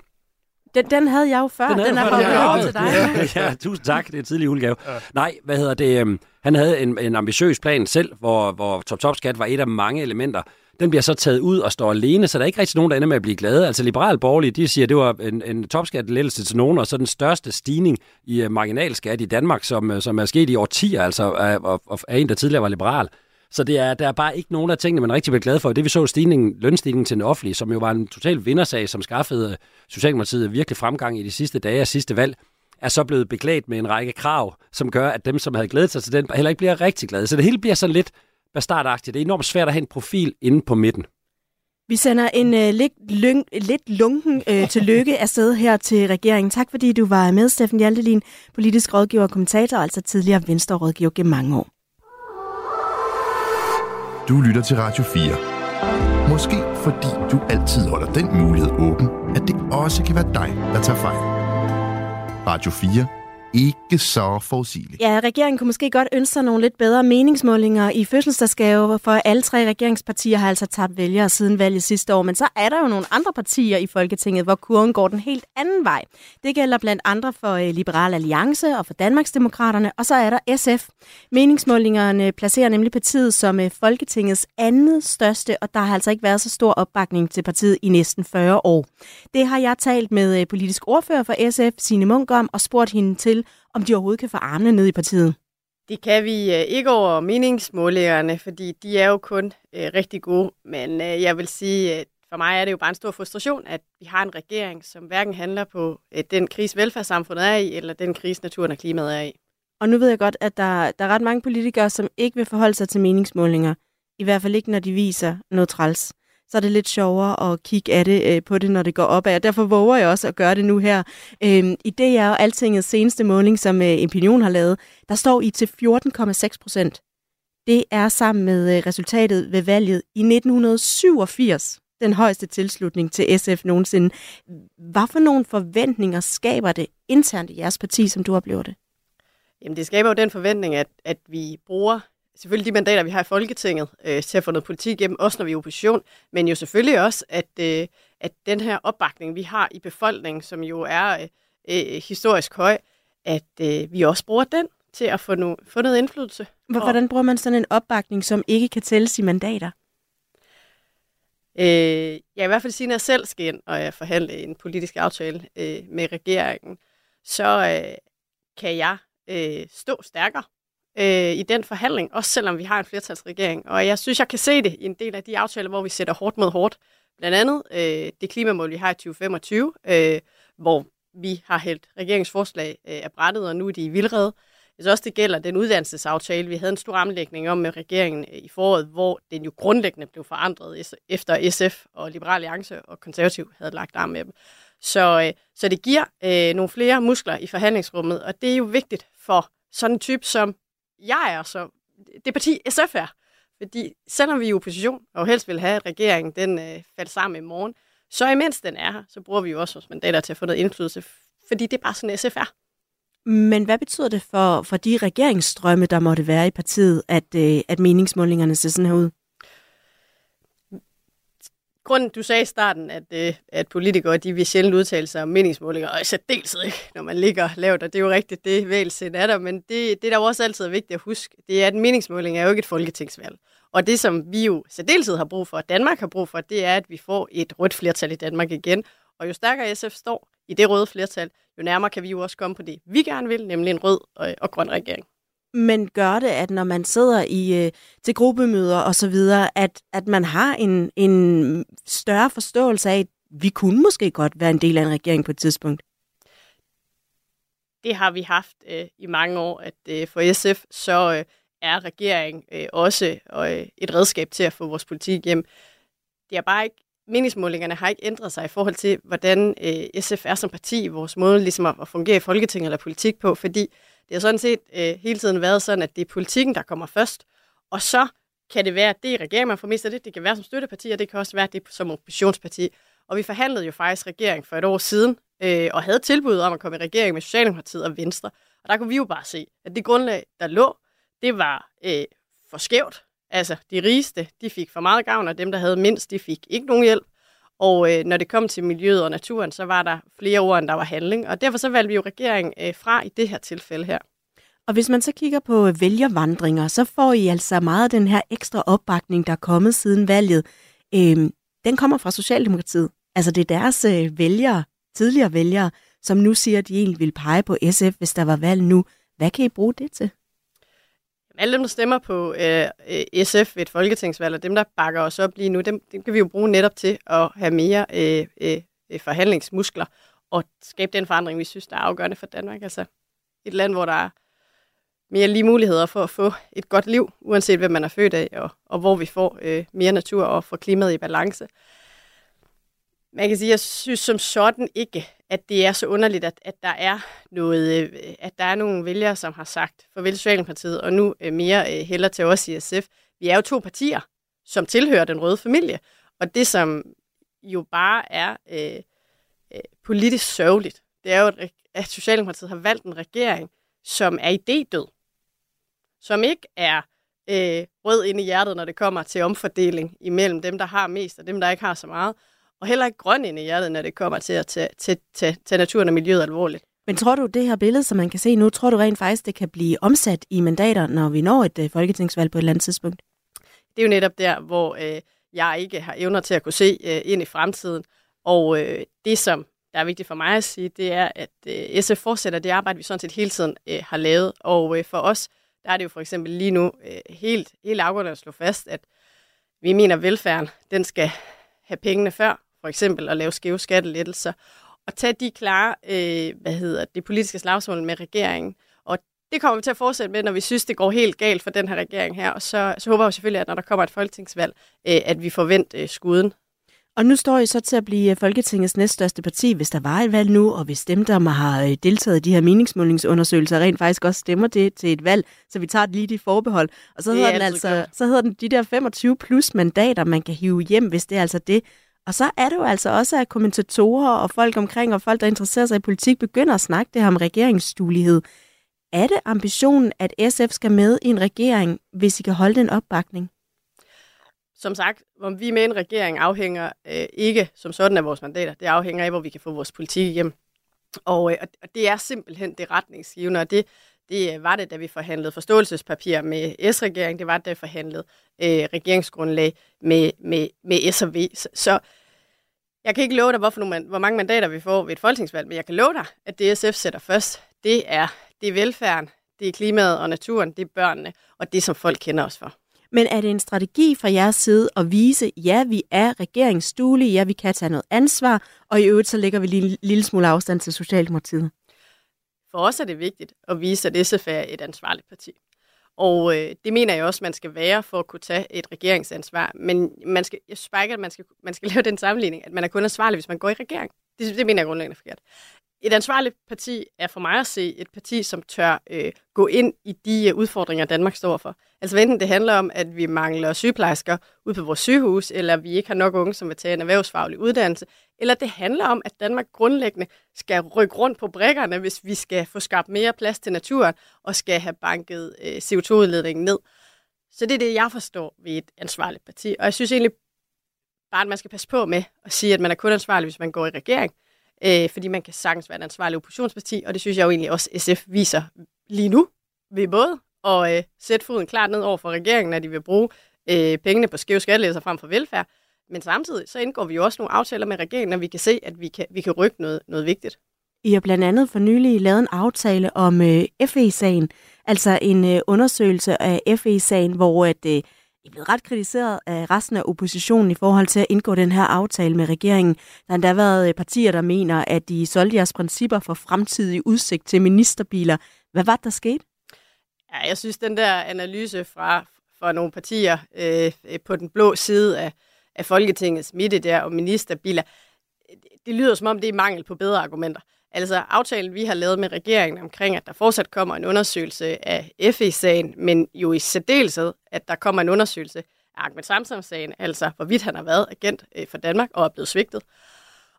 Den, den havde jeg jo før. Den, den er bare ja, til dig. Ja, ja, tusind tak. Det er en tidlig julegave. Ja. Nej, hvad hedder det? øhm, Han havde en, en ambitiøs plan selv, hvor, hvor top-top-skat var et af mange elementer. Den bliver så taget ud og står alene, så der er ikke rigtig nogen, der ender med at blive glade. Altså liberal borgerlige, de siger, at det var en, en topskattelettelse til nogen, og så den største stigning i uh, marginalskat i Danmark, som, uh, som er sket i årtier, altså af, af, af en, der tidligere var liberal. Så det er, der er bare ikke nogen af tingene, man rigtig bliver glad for. Det vi så stigningen, lønstigningen til den offentlige, som jo var en total vindersag, som skaffede øh, Socialdemokratiet virkelig fremgang i de sidste dage af sidste valg, er så blevet beklædt med en række krav, som gør, at dem, som havde glædet sig til den, heller ikke bliver rigtig glade. Så det hele bliver sådan lidt bastardagtigt. Det er enormt svært at have en profil inde på midten. Vi sender en uh, lidt, lyng, lidt lunken uh, <laughs> tillykke afsted her til regeringen. Tak fordi du var med, Steffen Hjaltelin, politisk rådgiver og kommentator, altså tidligere Venstre-rådgiver gennem mange år. Du lytter til Radio 4. Måske fordi du altid holder den mulighed åben, at det også kan være dig, der tager fejl. Radio 4. Ikke så forudsigelig. Ja, regeringen kunne måske godt ønske sig nogle lidt bedre meningsmålinger i fødselsdagsgave, for alle tre regeringspartier har altså tabt vælgere siden valget sidste år. Men så er der jo nogle andre partier i Folketinget, hvor kurven går den helt anden vej. Det gælder blandt andre for øh, Liberal Alliance og for Danmarksdemokraterne, og så er der SF. Meningsmålingerne placerer nemlig partiet som øh, Folketingets andet største, og der har altså ikke været så stor opbakning til partiet i næsten 40 år. Det har jeg talt med øh, politisk ordfører for SF, Signe Munk, om, og spurgt hende til, om de overhovedet kan få armene ned i partiet. Det kan vi øh, ikke over meningsmålingerne, fordi de er jo kun øh, rigtig gode. Men øh, jeg vil sige, at for mig er det jo bare en stor frustration, at vi har en regering, som hverken handler på øh, den krise, velfærdssamfundet er i, eller den krise, naturen og klimaet er i. Og nu ved jeg godt, at der, der er ret mange politikere, som ikke vil forholde sig til meningsmålinger. I hvert fald ikke, når de viser noget træls. Så er det lidt sjovere at kigge af det, øh, på det, når det går opad. Og derfor våger jeg også at gøre det nu her. Øh, I det er jo Altingets seneste måling, som øh, Opinion har lavet, der står I til 14,6 procent. Det er sammen med øh, resultatet ved valget i 1987 den højeste tilslutning til SF nogensinde. Hvad for nogle forventninger skaber det internt i jeres parti, som du oplever det? Jamen, det skaber jo den forventning, at, at vi bruger selvfølgelig de mandater, vi har i Folketinget, øh, til at få noget politik igennem, også når vi er i opposition, men jo selvfølgelig også, at, øh, at den her opbakning, vi har i befolkningen, som jo er øh, øh, historisk høj, at øh, vi også bruger den til at få, no, få noget indflydelse. Hvordan bruger man sådan en opbakning, som ikke kan tælles i mandater? Øh, jeg i hvert fald sige, når jeg selv skal ind og jeg forhandle en politisk aftale øh, med regeringen, så øh, kan jeg øh, stå stærkere øh, i den forhandling, også selvom vi har en flertalsregering. Og jeg synes, jeg kan se det i en del af de aftaler, hvor vi sætter hårdt mod hårdt. Blandt andet øh, det klimamål, vi har i 2025, øh, hvor vi har hældt regeringsforslag øh, af brættet, og nu er de i vildrede. Jeg synes også, det gælder den uddannelsesaftale. Vi havde en stor omlægning om med regeringen øh, i foråret, hvor den jo grundlæggende blev forandret efter SF og Liberal Alliance og Konservativ havde lagt arm med dem. Så, øh, så det giver øh, nogle flere muskler i forhandlingsrummet, og det er jo vigtigt for sådan en type som jeg er, så det parti SF er. Fordi selvom vi er i opposition, og helst vil have, at regeringen den øh, falder sammen i morgen, så imens den er her, så bruger vi jo også vores mandater til at få noget indflydelse, fordi det er bare sådan, SF er. Men hvad betyder det for, for de regeringsstrømme, der måtte være i partiet, at, øh, at meningsmålingerne ser sådan her ud? Grunden, du sagde i starten, at, øh, at politikere de vil sjældent udtale sig om meningsmålinger, og i særdeleshed ikke, når man ligger lavt, og det er jo rigtigt, det vægelsen er der, men det, det der jo også altid er vigtigt at huske, det er, at en meningsmåling er jo ikke et folketingsvalg. Og det, som vi jo særdeleshed har brug for, og Danmark har brug for, det er, at vi får et rødt flertal i Danmark igen. Og jo stærkere SF står i det røde flertal, jo nærmere kan vi jo også komme på det, vi gerne vil, nemlig en rød og, og grøn regering men gør det, at når man sidder i øh, til gruppemøder og så videre, at, at man har en, en større forståelse af, at vi kunne måske godt være en del af en regering på et tidspunkt? Det har vi haft øh, i mange år, at øh, for SF så øh, er regering øh, også øh, et redskab til at få vores politik hjem. Det er bare ikke meningsmålingerne har ikke ændret sig i forhold til, hvordan øh, SF er som parti, vores måde ligesom at, at fungere i Folketinget eller politik på, fordi det har sådan set øh, hele tiden været sådan, at det er politikken, der kommer først, og så kan det være, at det er regeringen, man får mest af det. Det kan være som støtteparti, og det kan også være, at det er som oppositionsparti. Og vi forhandlede jo faktisk regering for et år siden, øh, og havde tilbud om at komme i regering med Socialdemokratiet og Venstre. Og der kunne vi jo bare se, at det grundlag, der lå, det var øh, for skævt. Altså, de rigeste, de fik for meget gavn, og dem, der havde mindst, de fik ikke nogen hjælp. Og øh, når det kom til miljøet og naturen, så var der flere ord, end der var handling. Og derfor så valgte vi jo regeringen øh, fra i det her tilfælde her. Og hvis man så kigger på øh, vælgervandringer, så får I altså meget af den her ekstra opbakning, der er kommet siden valget. Øhm, den kommer fra Socialdemokratiet. Altså det er deres øh, vælgere, tidligere vælgere, som nu siger, at de egentlig vil pege på SF, hvis der var valg nu. Hvad kan I bruge det til? Alle dem, der stemmer på øh, SF ved et folketingsvalg, og dem, der bakker os op lige nu, dem, dem kan vi jo bruge netop til at have mere øh, øh, øh, forhandlingsmuskler og skabe den forandring, vi synes, der er afgørende for Danmark. Altså et land, hvor der er mere lige muligheder for at få et godt liv, uanset hvem man er født af, og, og hvor vi får øh, mere natur og får klimaet i balance. Man kan sige, jeg synes som sådan ikke, at det er så underligt, at, at der er noget, øh, at der er nogle vælgere, som har sagt farvel Socialdemokratiet, og nu øh, mere øh, heller til os i SF. Vi er jo to partier, som tilhører den røde familie, og det som jo bare er øh, øh, politisk sørgeligt, det er jo, at Socialdemokratiet har valgt en regering, som er idédød som ikke er øh, rød inde i hjertet, når det kommer til omfordeling imellem dem, der har mest og dem, der ikke har så meget. Og heller ikke grøn ind i hjertet, når det kommer til at tage, tage, tage, tage naturen og miljøet alvorligt. Men tror du, det her billede, som man kan se nu, tror du rent faktisk, det kan blive omsat i mandater, når vi når et øh, folketingsvalg på et eller andet tidspunkt? Det er jo netop der, hvor øh, jeg ikke har evner til at kunne se øh, ind i fremtiden. Og øh, det, som der er vigtigt for mig at sige, det er, at øh, SF fortsætter det arbejde, vi sådan set hele tiden øh, har lavet. Og øh, for os der er det jo for eksempel lige nu øh, helt, helt afgørende at slå fast, at vi mener, at velfærden den skal have pengene før, for eksempel at lave skæve skattelettelser, og tage de klare øh, hvad hedder det politiske slagsmål med regeringen. Og det kommer vi til at fortsætte med, når vi synes, det går helt galt for den her regering her. Og så, så håber jeg selvfølgelig, at når der kommer et folketingsvalg, øh, at vi får vendt øh, skuden og nu står I så til at blive Folketingets næststørste parti, hvis der var et valg nu, og hvis dem, der har øh, deltaget i de her meningsmålingsundersøgelser, rent faktisk også stemmer det til et valg, så vi tager lige de forbehold. Og så hedder, den altså, så hedder den de der 25 plus mandater, man kan hive hjem, hvis det er altså det. Og så er det jo altså også, at kommentatorer og folk omkring, og folk, der interesserer sig i politik, begynder at snakke det her om regeringsstuelighed. Er det ambitionen, at SF skal med i en regering, hvis I kan holde den opbakning? som sagt, om vi er med en regering afhænger øh, ikke som sådan af vores mandater. Det afhænger af, hvor vi kan få vores politik igennem. Og, øh, og det er simpelthen det retningsgivende, og det, det øh, var det, da vi forhandlede forståelsespapir med S-regeringen. Det var det, da vi forhandlede øh, regeringsgrundlag med, med, med S og V. Så, så jeg kan ikke love dig, hvorfor nogle, hvor mange mandater vi får ved et folketingsvalg, men jeg kan love dig, at det SF sætter først, det er, det er velfærden, det er klimaet og naturen, det er børnene, og det, som folk kender os for. Men er det en strategi fra jeres side at vise, ja, vi er regeringsstuelige, ja, vi kan tage noget ansvar, og i øvrigt så lægger vi lige en lille smule afstand til Socialdemokratiet? For os er det vigtigt at vise, at SF er et ansvarligt parti. Og øh, det mener jeg også, man skal være for at kunne tage et regeringsansvar. Men man skal, jeg synes bare ikke, at man skal, man skal <laughs> lave den sammenligning, at man er kun ansvarlig, hvis man går i regering. Det, det mener jeg grundlæggende forkert. Et ansvarligt parti er for mig at se et parti, som tør øh, gå ind i de øh, udfordringer, Danmark står for. Altså enten det handler om, at vi mangler sygeplejersker ud på vores sygehus, eller vi ikke har nok unge, som vil tage en erhvervsfaglig uddannelse, eller det handler om, at Danmark grundlæggende skal rykke rundt på brækkerne, hvis vi skal få skabt mere plads til naturen og skal have banket øh, CO2-udledningen ned. Så det er det, jeg forstår ved et ansvarligt parti. Og jeg synes egentlig bare, at man skal passe på med at sige, at man er kun ansvarlig, hvis man går i regering øh, fordi man kan sagtens være en ansvarlig oppositionsparti, og det synes jeg jo egentlig også, SF viser lige nu ved både at øh, sætte foden klart ned over for regeringen, at de vil bruge øh, pengene på skæve skattelæser frem for velfærd, men samtidig så indgår vi jo også nogle aftaler med regeringen, når vi kan se, at vi kan, vi kan rykke noget, noget vigtigt. I har blandt andet for nylig lavet en aftale om øh, FE-sagen, altså en øh, undersøgelse af FE-sagen, hvor at, øh, i blev ret kritiseret af resten af oppositionen i forhold til at indgå den her aftale med regeringen. Der har endda været øh, partier, der mener, at de solgte jeres principper for fremtidig udsigt til ministerbiler. Hvad var det, der skete? Ja, jeg synes, den der analyse fra, fra nogle partier øh, øh på den blå side af, af Folketingets midte der og ministerbiler, øh, det lyder som om, det er mangel på bedre argumenter. Altså aftalen, vi har lavet med regeringen omkring, at der fortsat kommer en undersøgelse af FE-sagen, men jo i særdeleshed, at der kommer en undersøgelse af Ahmed Samsam-sagen, altså hvorvidt han har været agent øh, for Danmark og er blevet svigtet.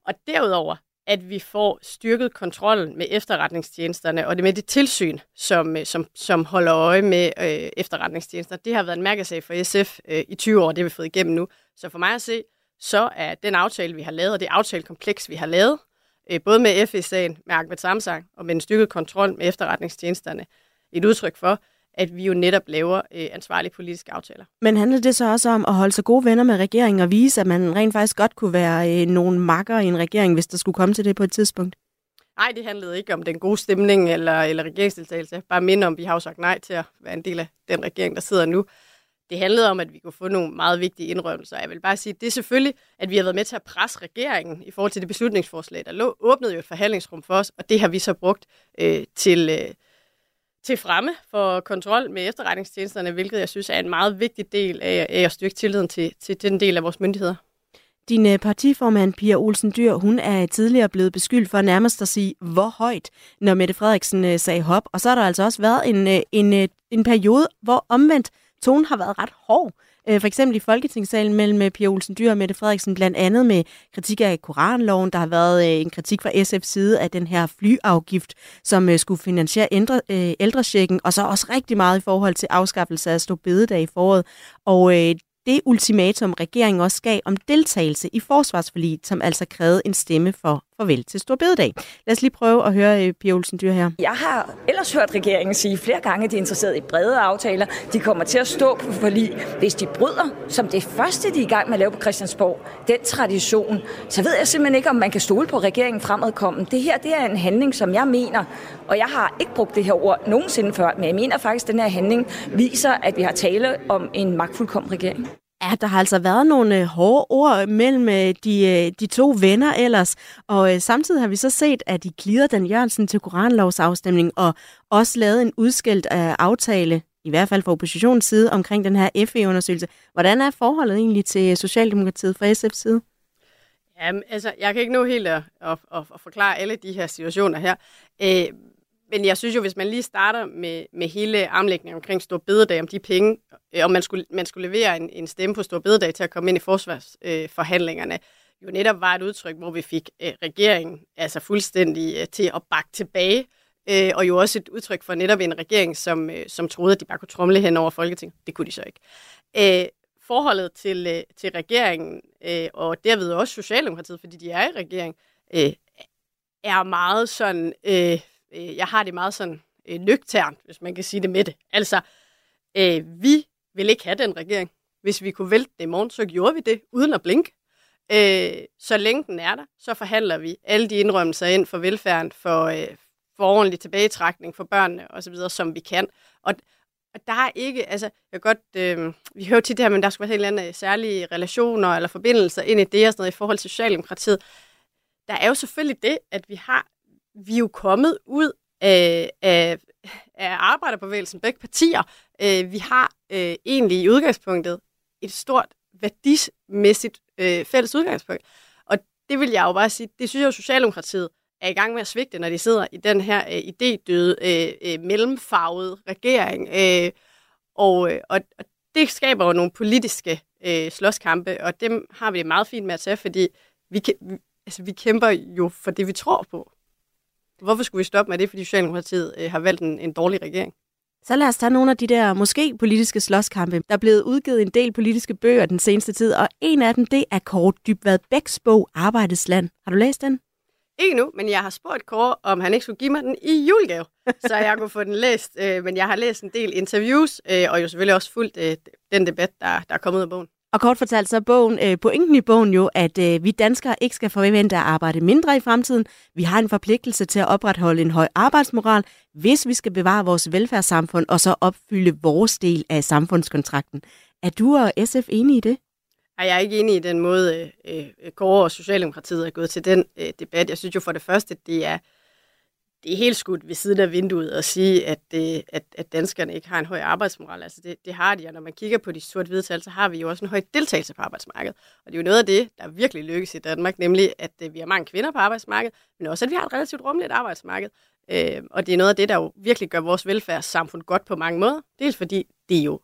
Og derudover, at vi får styrket kontrollen med efterretningstjenesterne, og det med det tilsyn, som, øh, som, som holder øje med øh, efterretningstjenester. Det har været en mærkesag for SF øh, i 20 år, det har vi fået igennem nu. Så for mig at se, så er den aftale, vi har lavet, og det aftalekompleks, vi har lavet, både med FSA'en, med Ahmed Samsang og med en styrket kontrol med efterretningstjenesterne, et udtryk for, at vi jo netop laver øh, ansvarlige politiske aftaler. Men handler det så også om at holde sig gode venner med regeringen og vise, at man rent faktisk godt kunne være øh, nogle makker i en regering, hvis der skulle komme til det på et tidspunkt? Nej, det handlede ikke om den gode stemning eller, eller regeringsdeltagelse. Bare minde om, at vi har jo sagt nej til at være en del af den regering, der sidder nu. Det handlede om, at vi kunne få nogle meget vigtige indrømmelser. Jeg vil bare sige, det er selvfølgelig, at vi har været med til at presse regeringen i forhold til det beslutningsforslag, der lå, åbnede jo et forhandlingsrum for os, og det har vi så brugt øh, til, øh, til fremme for kontrol med efterretningstjenesterne, hvilket jeg synes er en meget vigtig del af, af at styrke tilliden til, til den del af vores myndigheder. Din øh, partiformand, Pia Olsen Dyr, hun er tidligere blevet beskyldt for nærmest at sige, hvor højt, når Mette Frederiksen øh, sagde hop. Og så har der altså også været en, øh, en, en periode, hvor omvendt tonen har været ret hård. Øh, for eksempel i Folketingssalen mellem øh, Pia Olsen Dyr og Mette Frederiksen, blandt andet med kritik af Koranloven. Der har været øh, en kritik fra SF's side af den her flyafgift, som skulle finansiere ældre, ældresjekken, og så også rigtig meget i forhold til afskaffelse af stå bededag i foråret. Og det ultimatum, regeringen også gav om deltagelse i forsvarsforliget, som altså krævede en stemme for farvel til Storbededag. Lad os lige prøve at høre øh, Pia Olsen Dyr her. Jeg har ellers hørt regeringen sige flere gange, at de er interesseret i brede aftaler. De kommer til at stå på forlig. Hvis de bryder, som det første, de er i gang med at lave på Christiansborg, den tradition, så ved jeg simpelthen ikke, om man kan stole på regeringen fremadkommen. Det her det er en handling, som jeg mener, og jeg har ikke brugt det her ord nogensinde før, men jeg mener faktisk, at den her handling viser, at vi har tale om en magtfuldkommen regering. Ja, der har altså været nogle øh, hårde ord mellem øh, de, øh, de to venner ellers, og samtidig har vi så set, at de glider Dan Jørgensen til koranlovsafstemning og også lavet en udskilt aftale, i hvert fald fra oppositionens side, omkring den her FE-undersøgelse. Hvordan er forholdet egentlig til Socialdemokratiet fra SF's side? Jamen, altså, jeg kan ikke nå helt at, at, at, at forklare alle de her situationer her. Øh, men jeg synes jo, hvis man lige starter med, med hele armlægningen omkring Stor Bededag, om de penge, øh, om man skulle, man skulle levere en, en stemme på Stor Bededag til at komme ind i forsvarsforhandlingerne, øh, jo netop var et udtryk, hvor vi fik øh, regeringen altså fuldstændig øh, til at bakke tilbage, øh, og jo også et udtryk for netop en regering, som, øh, som troede, at de bare kunne tromle hen over Folketinget. Det kunne de så ikke. Øh, forholdet til, øh, til regeringen, øh, og derved også Socialdemokratiet, fordi de er i regering, øh, er meget sådan... Øh, øh, jeg har det meget sådan øh, nøgternt, hvis man kan sige det med det. Altså, øh, vi vil ikke have den regering. Hvis vi kunne vælte det i morgen, så gjorde vi det uden at blinke. Øh, så længe den er der, så forhandler vi alle de indrømmelser ind for velfærden, for, øh, for ordentlig tilbagetrækning for børnene osv., som vi kan. Og, og der er ikke, altså, jeg godt, øh, vi hører tit det her, men der skal være helt andre øh, særlige relationer eller forbindelser ind i det og sådan noget i forhold til Socialdemokratiet. Der er jo selvfølgelig det, at vi har vi er jo kommet ud af, af, af arbejderbevægelsen, begge partier. Øh, vi har øh, egentlig i udgangspunktet et stort værdimæssigt øh, fælles udgangspunkt. Og det vil jeg jo bare sige, det synes jeg jo, Socialdemokratiet er i gang med at svigte, når de sidder i den her øh, idédøde, øh, øh, mellemfarvede regering. Øh, og, øh, og, og det skaber jo nogle politiske øh, slåskampe, og dem har vi det meget fint med at tage, fordi vi, vi, altså, vi kæmper jo for det, vi tror på. Hvorfor skulle vi stoppe med det, fordi Socialdemokratiet øh, har valgt en, en dårlig regering? Så lad os tage nogle af de der måske politiske slåskampe. Der er blevet udgivet en del politiske bøger den seneste tid, og en af dem, det er Kåre Dybvad Bæks bog Arbejdets Land. Har du læst den? Ikke nu, men jeg har spurgt Kåre, om han ikke skulle give mig den i julegave, så jeg kunne få den læst. Øh, men jeg har læst en del interviews, øh, og jo selvfølgelig også fulgt øh, den debat, der, der er kommet ud af bogen. Og kort fortalt så er bogen, øh, pointen i bogen jo, at øh, vi danskere ikke skal forvente at arbejde mindre i fremtiden. Vi har en forpligtelse til at opretholde en høj arbejdsmoral, hvis vi skal bevare vores velfærdssamfund og så opfylde vores del af samfundskontrakten. Er du og SF enige i det? Jeg er ikke enig i den måde, øh, øh, Kåre og Socialdemokratiet er gået til den øh, debat. Jeg synes jo for det første, det er det er helt skudt ved siden af vinduet at sige, at, det, at, at danskerne ikke har en høj arbejdsmoral. Altså det, det har de, og når man kigger på de sort-hvide tal, så har vi jo også en høj deltagelse på arbejdsmarkedet. Og det er jo noget af det, der virkelig lykkes i Danmark, nemlig at øh, vi har mange kvinder på arbejdsmarkedet, men også at vi har et relativt rummeligt arbejdsmarked. Øh, og det er noget af det, der jo virkelig gør vores velfærdssamfund godt på mange måder. Dels fordi det jo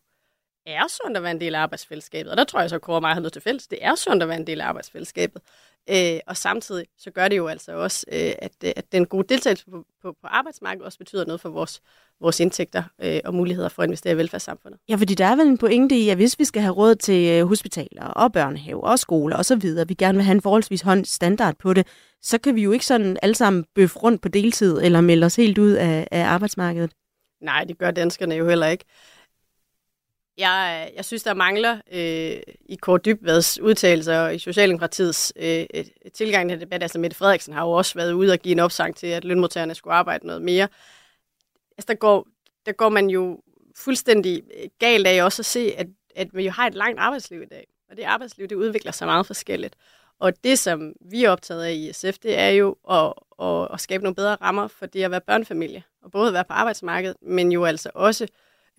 er sundt at være en del af arbejdsfællesskabet, og der tror jeg så, at Kåre mig har noget til fælles. Det er sundt at være en del af arbejdsfællesskabet. Øh, og samtidig så gør det jo altså også, øh, at, øh, at den gode deltagelse på, på, på arbejdsmarkedet også betyder noget for vores, vores indtægter øh, og muligheder for at investere i velfærdssamfundet. Ja, fordi der er vel en pointe i, at hvis vi skal have råd til øh, hospitaler og børnehaver og skoler osv., vi gerne vil have en forholdsvis høj standard på det, så kan vi jo ikke sådan alle sammen bøffe rundt på deltid eller melde os helt ud af, af arbejdsmarkedet. Nej, det gør danskerne jo heller ikke. Jeg, jeg synes, der mangler øh, i Kåre Dybvads udtalelser og i Socialdemokratiets øh, tilgang til debat. Altså Mette Frederiksen har jo også været ude og give en opsang til, at lønmodtagerne skulle arbejde noget mere. Altså der går, der går man jo fuldstændig øh, galt af også at se, at, at man jo har et langt arbejdsliv i dag. Og det arbejdsliv, det udvikler sig meget forskelligt. Og det, som vi er optaget af i SF, det er jo at, at, at skabe nogle bedre rammer for det at være børnefamilie. Og både at være på arbejdsmarkedet, men jo altså også øh,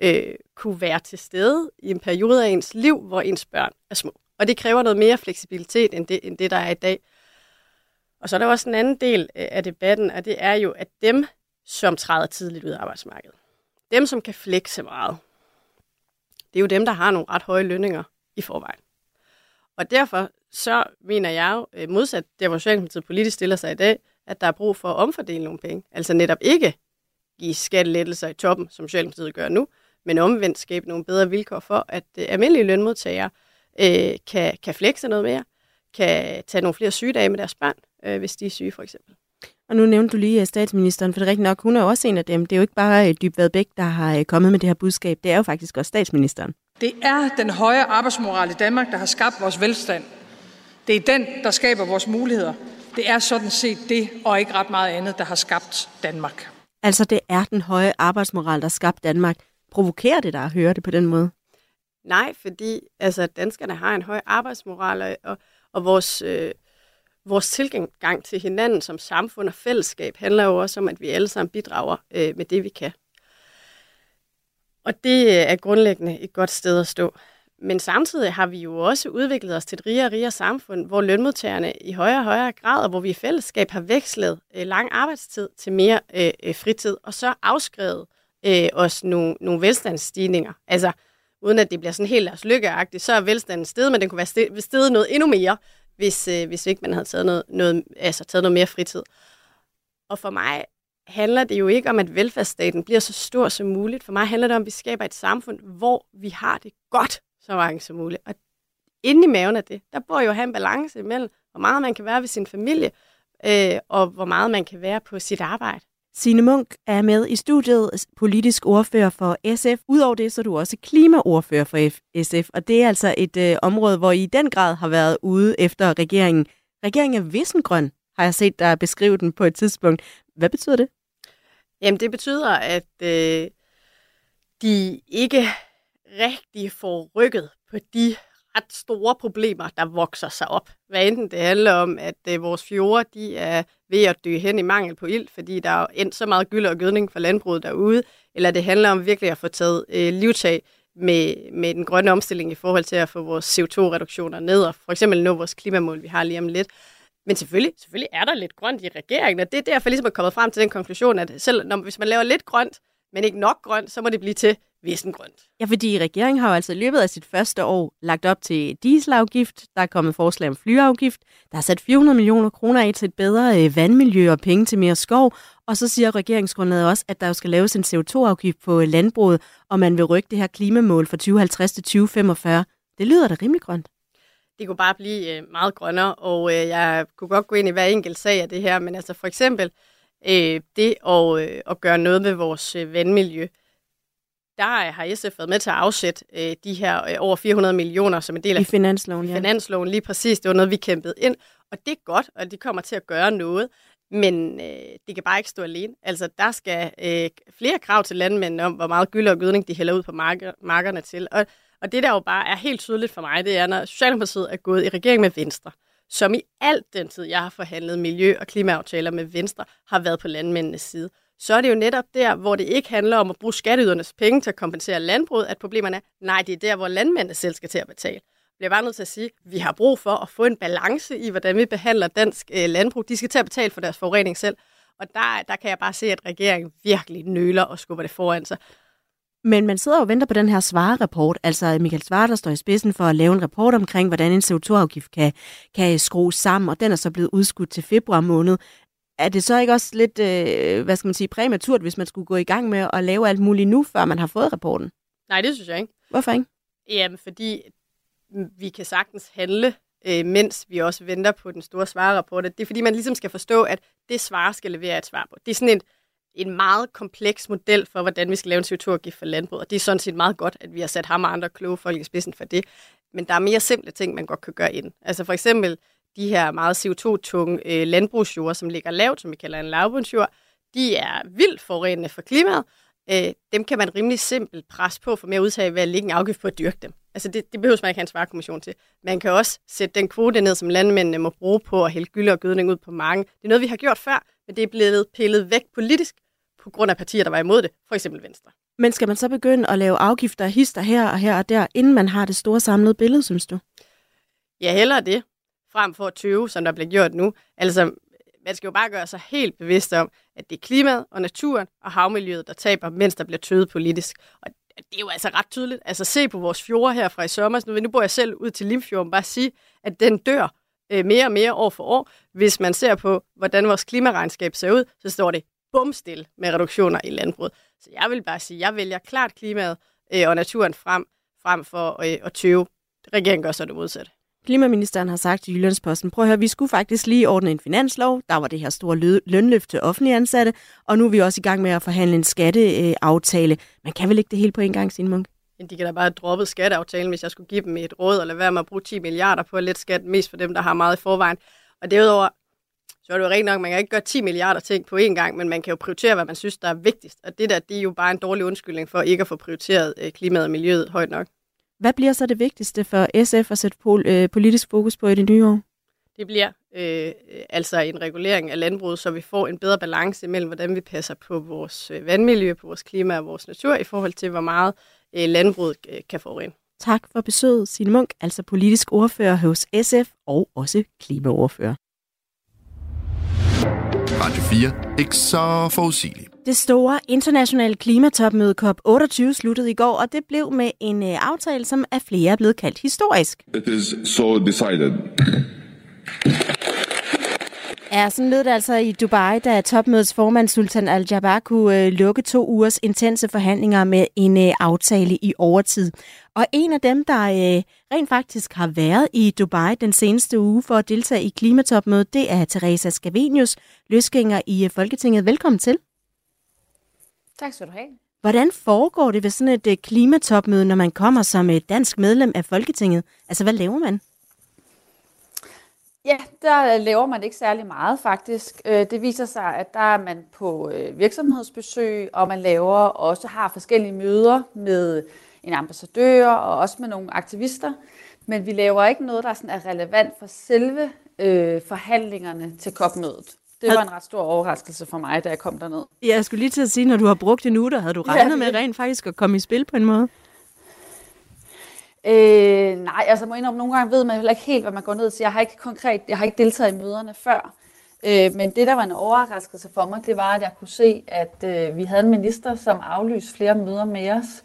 Øh, kunne være til stede i en periode af ens liv, hvor ens børn er små. Og det kræver noget mere fleksibilitet end det, end det der er i dag. Og så er der også en anden del øh, af debatten, og det er jo, at dem, som træder tidligt ud af arbejdsmarkedet, dem, som kan flekse meget, det er jo dem, der har nogle ret høje lønninger i forvejen. Og derfor så mener jeg jo, øh, modsat der, hvor Socialdemokratiet politisk stiller sig i dag, at der er brug for at omfordele nogle penge. Altså netop ikke give skattelettelser i toppen, som Socialdemokratiet gør nu, men omvendt skabe nogle bedre vilkår for, at øh, almindelige lønmodtagere øh, kan, kan flexe noget mere, kan tage nogle flere sygedage med deres børn, øh, hvis de er syge for eksempel. Og nu nævnte du lige øh, statsministeren, for det er rigtigt nok, hun er også en af dem. Det er jo ikke bare øh, Dybvad Bæk, der har kommet med det her budskab, det er jo faktisk også statsministeren. Det er den høje arbejdsmoral i Danmark, der har skabt vores velstand. Det er den, der skaber vores muligheder. Det er sådan set det, og ikke ret meget andet, der har skabt Danmark. Altså, det er den høje arbejdsmoral, der skabt Danmark. Provokerer det dig at høre det på den måde? Nej, fordi altså, danskerne har en høj arbejdsmoral, og, og, og vores, øh, vores tilgang til hinanden som samfund og fællesskab handler jo også om, at vi alle sammen bidrager øh, med det, vi kan. Og det øh, er grundlæggende et godt sted at stå. Men samtidig har vi jo også udviklet os til et rigere og rigere samfund, hvor lønmodtagerne i højere og højere grad, og hvor vi i fællesskab har vekslet øh, lang arbejdstid til mere øh, øh fritid, og så afskrevet øh, også nogle, nogle velstandsstigninger. Altså, uden at det bliver sådan helt deres lykkeagtigt, så er velstanden steget, men den kunne være steget noget endnu mere, hvis, øh, hvis ikke man havde taget noget, noget, altså taget noget mere fritid. Og for mig handler det jo ikke om, at velfærdsstaten bliver så stor som muligt. For mig handler det om, at vi skaber et samfund, hvor vi har det godt så mange som muligt. Og inde i maven af det, der bor jo at have en balance imellem, hvor meget man kan være ved sin familie, øh, og hvor meget man kan være på sit arbejde. Sine Munk er med i studiet, politisk ordfører for SF. Udover det, så er du også klimaordfører for SF, og det er altså et øh, område, hvor I i den grad har været ude efter regeringen. Regeringen er vissengrøn, har jeg set dig beskrive den på et tidspunkt. Hvad betyder det? Jamen, det betyder, at øh, de ikke rigtig får rykket på de ret store problemer, der vokser sig op. Hvad enten det handler om, at øh, vores fjorde de er ved at dø hen i mangel på ild, fordi der er endt så meget gyld og gødning for landbruget derude, eller det handler om virkelig at få taget øh, livtag med, med den grønne omstilling i forhold til at få vores CO2-reduktioner ned, og for eksempel nå vores klimamål, vi har lige om lidt. Men selvfølgelig, selvfølgelig er der lidt grønt i regeringen, og det er derfor ligesom er kommet frem til den konklusion, at selv når, hvis man laver lidt grønt, men ikke nok grønt, så må det blive til vissengrønt. Ja, fordi regeringen har jo altså i løbet af sit første år lagt op til dieselafgift, der er kommet forslag om flyafgift, der er sat 400 millioner kroner af til et bedre øh, vandmiljø og penge til mere skov, og så siger regeringsgrundlaget også, at der jo skal laves en CO2-afgift på øh, landbruget, og man vil rykke det her klimamål fra 2050 til 2045. Det lyder da rimelig grønt. Det kunne bare blive øh, meget grønnere, og jeg kunne godt gå ind i hver enkelt sag af det her, men altså for eksempel det at, at gøre noget med vores vandmiljø der har SF været med til at afsætte øh, de her øh, over 400 millioner som en del af I finansloven, ja. finansloven. Lige præcis, det var noget, vi kæmpede ind. Og det er godt, og de kommer til at gøre noget. Men øh, det kan bare ikke stå alene. Altså, der skal øh, flere krav til landmændene om, hvor meget gyld og gødning de hælder ud på marker, markerne til. Og, og det der jo bare er helt tydeligt for mig, det er, når Socialdemokratiet er gået i regering med Venstre, som i alt den tid, jeg har forhandlet miljø- og klimaaftaler med Venstre, har været på landmændenes side så er det jo netop der, hvor det ikke handler om at bruge skatteydernes penge til at kompensere landbruget, at problemerne er, nej, det er der, hvor landmændene selv skal til at betale. Jeg bliver bare nødt til at sige, at vi har brug for at få en balance i, hvordan vi behandler dansk øh, landbrug. De skal til at betale for deres forurening selv. Og der, der kan jeg bare se, at regeringen virkelig nøler og skubber det foran sig. Men man sidder og venter på den her svarerapport, altså Michael Svare, der står i spidsen for at lave en rapport omkring, hvordan en CO2-afgift kan, kan skrues sammen, og den er så blevet udskudt til februar måned. Er det så ikke også lidt, øh, hvad skal man sige, præmaturt, hvis man skulle gå i gang med at lave alt muligt nu, før man har fået rapporten? Nej, det synes jeg ikke. Hvorfor ikke? Jamen, fordi vi kan sagtens handle, øh, mens vi også venter på den store svarerapport. Det er fordi, man ligesom skal forstå, at det svar skal levere et svar på. Det er sådan en, en meget kompleks model for, hvordan vi skal lave en CO2-afgift for landbrug, og det er sådan set meget godt, at vi har sat ham og andre kloge folk i spidsen for det. Men der er mere simple ting, man godt kan gøre ind. Altså for eksempel de her meget CO2-tunge øh, landbrugsjord, som ligger lavt, som vi kalder en lavbundsjord, de er vildt forurenende for klimaet. Øh, dem kan man rimelig simpelt presse på for mere udtag ved at lægge en afgift på at dyrke dem. Altså det, det behøver man ikke have en svarkommission til. Man kan også sætte den kvote ned, som landmændene må bruge på at hælde gylde og gødning ud på marken. Det er noget, vi har gjort før, men det er blevet pillet væk politisk på grund af partier, der var imod det, for eksempel Venstre. Men skal man så begynde at lave afgifter og hister her og her og der, inden man har det store samlede billede, synes du? Ja, hellere det, frem for at tøve, som der bliver gjort nu. Altså, man skal jo bare gøre sig helt bevidst om, at det er klimaet og naturen og havmiljøet, der taber, mens der bliver tøvet politisk. Og det er jo altså ret tydeligt. Altså se på vores fjorde her fra i sommer. Nu, nu bor jeg selv ud til Limfjorden. Bare sige, at den dør øh, mere og mere år for år. Hvis man ser på, hvordan vores klimaregnskab ser ud, så står det bumstil med reduktioner i landbruget. Så jeg vil bare sige, at jeg vælger klart klimaet øh, og naturen frem, frem for øh, at tøve. Regeringen gør så det modsatte. Klimaministeren har sagt til Jyllandsposten, prøv at høre, vi skulle faktisk lige ordne en finanslov. Der var det her store lønløft til offentlige ansatte, og nu er vi også i gang med at forhandle en skatteaftale. Man kan vel ikke det hele på en gang, Signe Munk? De kan da bare droppe skatteaftalen, hvis jeg skulle give dem et råd, eller være med at bruge 10 milliarder på at lette skat, mest for dem, der har meget i forvejen. Og derudover, så er det jo rent nok, man kan ikke gøre 10 milliarder ting på én gang, men man kan jo prioritere, hvad man synes, der er vigtigst. Og det der, det er jo bare en dårlig undskyldning for ikke at få prioriteret øh, klimaet og miljøet højt nok. Hvad bliver så det vigtigste for SF at sætte pol- øh, politisk fokus på i det nye år? Det bliver øh, altså en regulering af landbruget, så vi får en bedre balance mellem, hvordan vi passer på vores øh, vandmiljø, på vores klima og vores natur, i forhold til, hvor meget øh, landbruget øh, kan forurene. Tak for besøget, Signe Munk, altså politisk ordfører hos SF og også klimaordfører. Radio 4. Ikke så forudsigeligt. Det store internationale klimatopmøde COP28 sluttede i går, og det blev med en øh, aftale, som af flere er blevet kaldt historisk. It is so decided. Ja, sådan lød det altså i Dubai, da topmødets formand Sultan Al-Jaber kunne øh, lukke to ugers intense forhandlinger med en øh, aftale i overtid. Og en af dem, der øh, rent faktisk har været i Dubai den seneste uge for at deltage i klimatopmødet, det er Teresa Scavenius, løsgænger i Folketinget. Velkommen til. Tak skal du have. Hvordan foregår det ved sådan et øh, klimatopmøde, når man kommer som et dansk medlem af Folketinget? Altså, hvad laver man? Ja, der laver man ikke særlig meget faktisk. Øh, det viser sig, at der er man på øh, virksomhedsbesøg, og man laver også har forskellige møder med en ambassadør og også med nogle aktivister. Men vi laver ikke noget, der sådan er relevant for selve øh, forhandlingerne til COP-mødet. Det var en ret stor overraskelse for mig, da jeg kom derned. Ja, jeg skulle lige til at sige, når du har brugt en uge, der havde du regnet ja, med rent faktisk at komme i spil på en måde? Øh, nej, altså må indrømme, nogle gange ved man heller ikke helt, hvad man går ned til. Jeg har ikke konkret, jeg har ikke deltaget i møderne før. Øh, men det, der var en overraskelse for mig, det var, at jeg kunne se, at øh, vi havde en minister, som aflyste flere møder med os,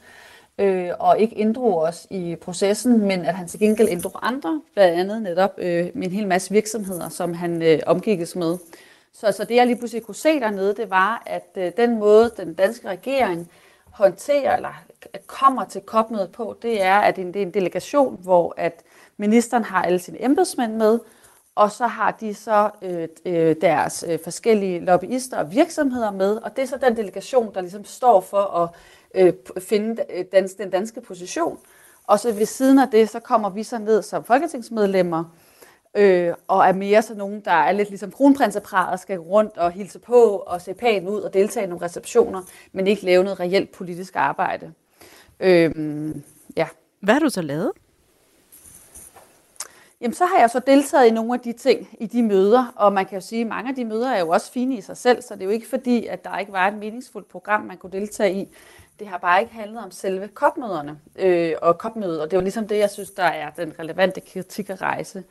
øh, og ikke inddrog os i processen, men at han til gengæld inddrog andre, blandt andet netop øh, en hel masse virksomheder, som han øh, omgikkes med. Så, så det, jeg lige pludselig kunne se dernede, det var, at øh, den måde, den danske regering håndterer eller kommer til kopmødet på, det er, at det er en delegation, hvor at ministeren har alle sine embedsmænd med, og så har de så øh, øh, deres øh, forskellige lobbyister og virksomheder med, og det er så den delegation, der ligesom står for at øh, finde øh, dans, den danske position. Og så ved siden af det, så kommer vi så ned som folketingsmedlemmer, øh, og er mere sådan nogen, der er lidt ligesom kronprinseparet, skal rundt og hilse på og se pænt ud og deltage i nogle receptioner, men ikke lave noget reelt politisk arbejde. Øh, ja. Hvad har du så lavet? Jamen, så har jeg så deltaget i nogle af de ting i de møder, og man kan jo sige, at mange af de møder er jo også fine i sig selv, så det er jo ikke fordi, at der ikke var et meningsfuldt program, man kunne deltage i. Det har bare ikke handlet om selve kopmøderne øh, og kopmødet, og det er jo ligesom det, jeg synes, der er den relevante kritik at rejse.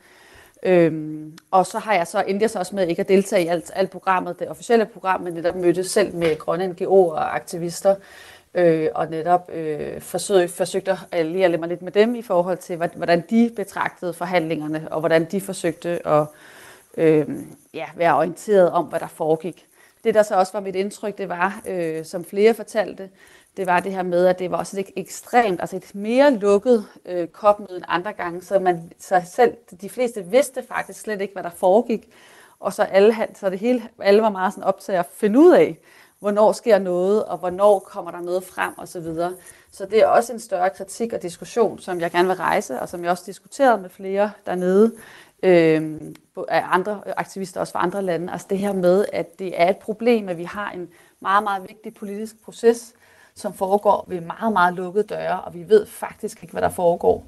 Øhm, og så har jeg så endte jeg så også med ikke at deltage i alt, alt programmet, det officielle program, men netop mødtes selv med grønne NGO'er og aktivister, øh, og netop øh, forsøg, forsøgte at lige mig lidt med dem i forhold til, hvordan de betragtede forhandlingerne, og hvordan de forsøgte at øh, ja, være orienteret om, hvad der foregik. Det, der så også var mit indtryk, det var, øh, som flere fortalte, det var det her med, at det var også et ekstremt, altså et mere lukket øh, kopmøde end andre gange, så man så selv, de fleste vidste faktisk slet ikke, hvad der foregik, og så alle, så det hele, alle var meget sådan optaget at finde ud af, hvornår sker noget, og hvornår kommer der noget frem, og så videre. Så det er også en større kritik og diskussion, som jeg gerne vil rejse, og som jeg også diskuterede med flere dernede, øh, af andre aktivister også fra andre lande. Altså det her med, at det er et problem, at vi har en meget, meget vigtig politisk proces, som foregår ved meget, meget lukkede døre, og vi ved faktisk ikke, hvad der foregår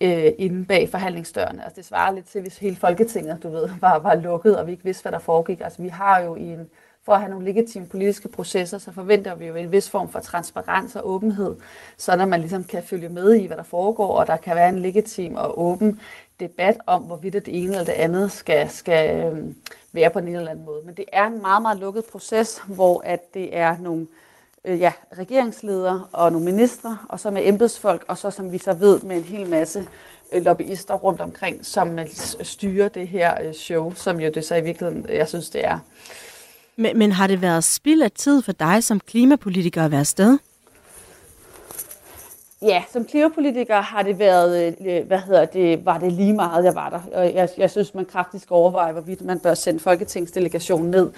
øh, inde bag forhandlingsdørene. Altså det svarer lidt til, hvis hele Folketinget, du ved, var, var lukket, og vi ikke vidste, hvad der foregik. Altså vi har jo i en, for at have nogle legitime politiske processer, så forventer vi jo en vis form for transparens og åbenhed, så at man ligesom kan følge med i, hvad der foregår, og der kan være en legitim og åben debat om, hvorvidt det ene eller det andet skal, skal øhm, være på en eller anden måde. Men det er en meget, meget lukket proces, hvor at det er nogle øh, ja, regeringsledere og nogle ministre, og så med embedsfolk, og så som vi så ved med en hel masse øh, lobbyister rundt omkring, som styrer det her øh, show, som jo det så i virkeligheden, jeg synes, det er. Men, men har det været spild af tid for dig som klimapolitiker at være sted? Ja, som klimapolitiker har det været, øh, hvad hedder det, var det lige meget, jeg var der. Og jeg, jeg synes, man kraftigt skal overveje, hvorvidt man bør sende folketingsdelegationen ned,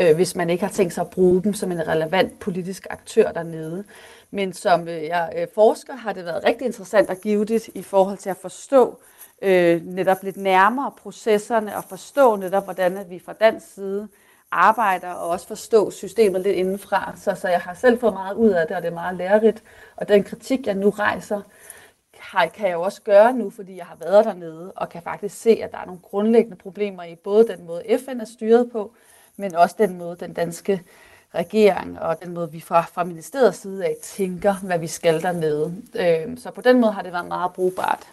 øh, hvis man ikke har tænkt sig at bruge dem som en relevant politisk aktør dernede. Men som øh, jeg øh, forsker har det været rigtig interessant at give det i forhold til at forstå øh, netop lidt nærmere processerne og forstå netop, hvordan vi fra dansk side arbejder og også forstå systemet lidt indenfra. Så, så jeg har selv fået meget ud af det, og det er meget lærerigt. Og den kritik, jeg nu rejser, har, kan jeg jo også gøre nu, fordi jeg har været dernede, og kan faktisk se, at der er nogle grundlæggende problemer i både den måde, FN er styret på, men også den måde, den danske regering og den måde, vi fra, fra ministeriets side af tænker, hvad vi skal dernede. Øh, så på den måde har det været meget brugbart.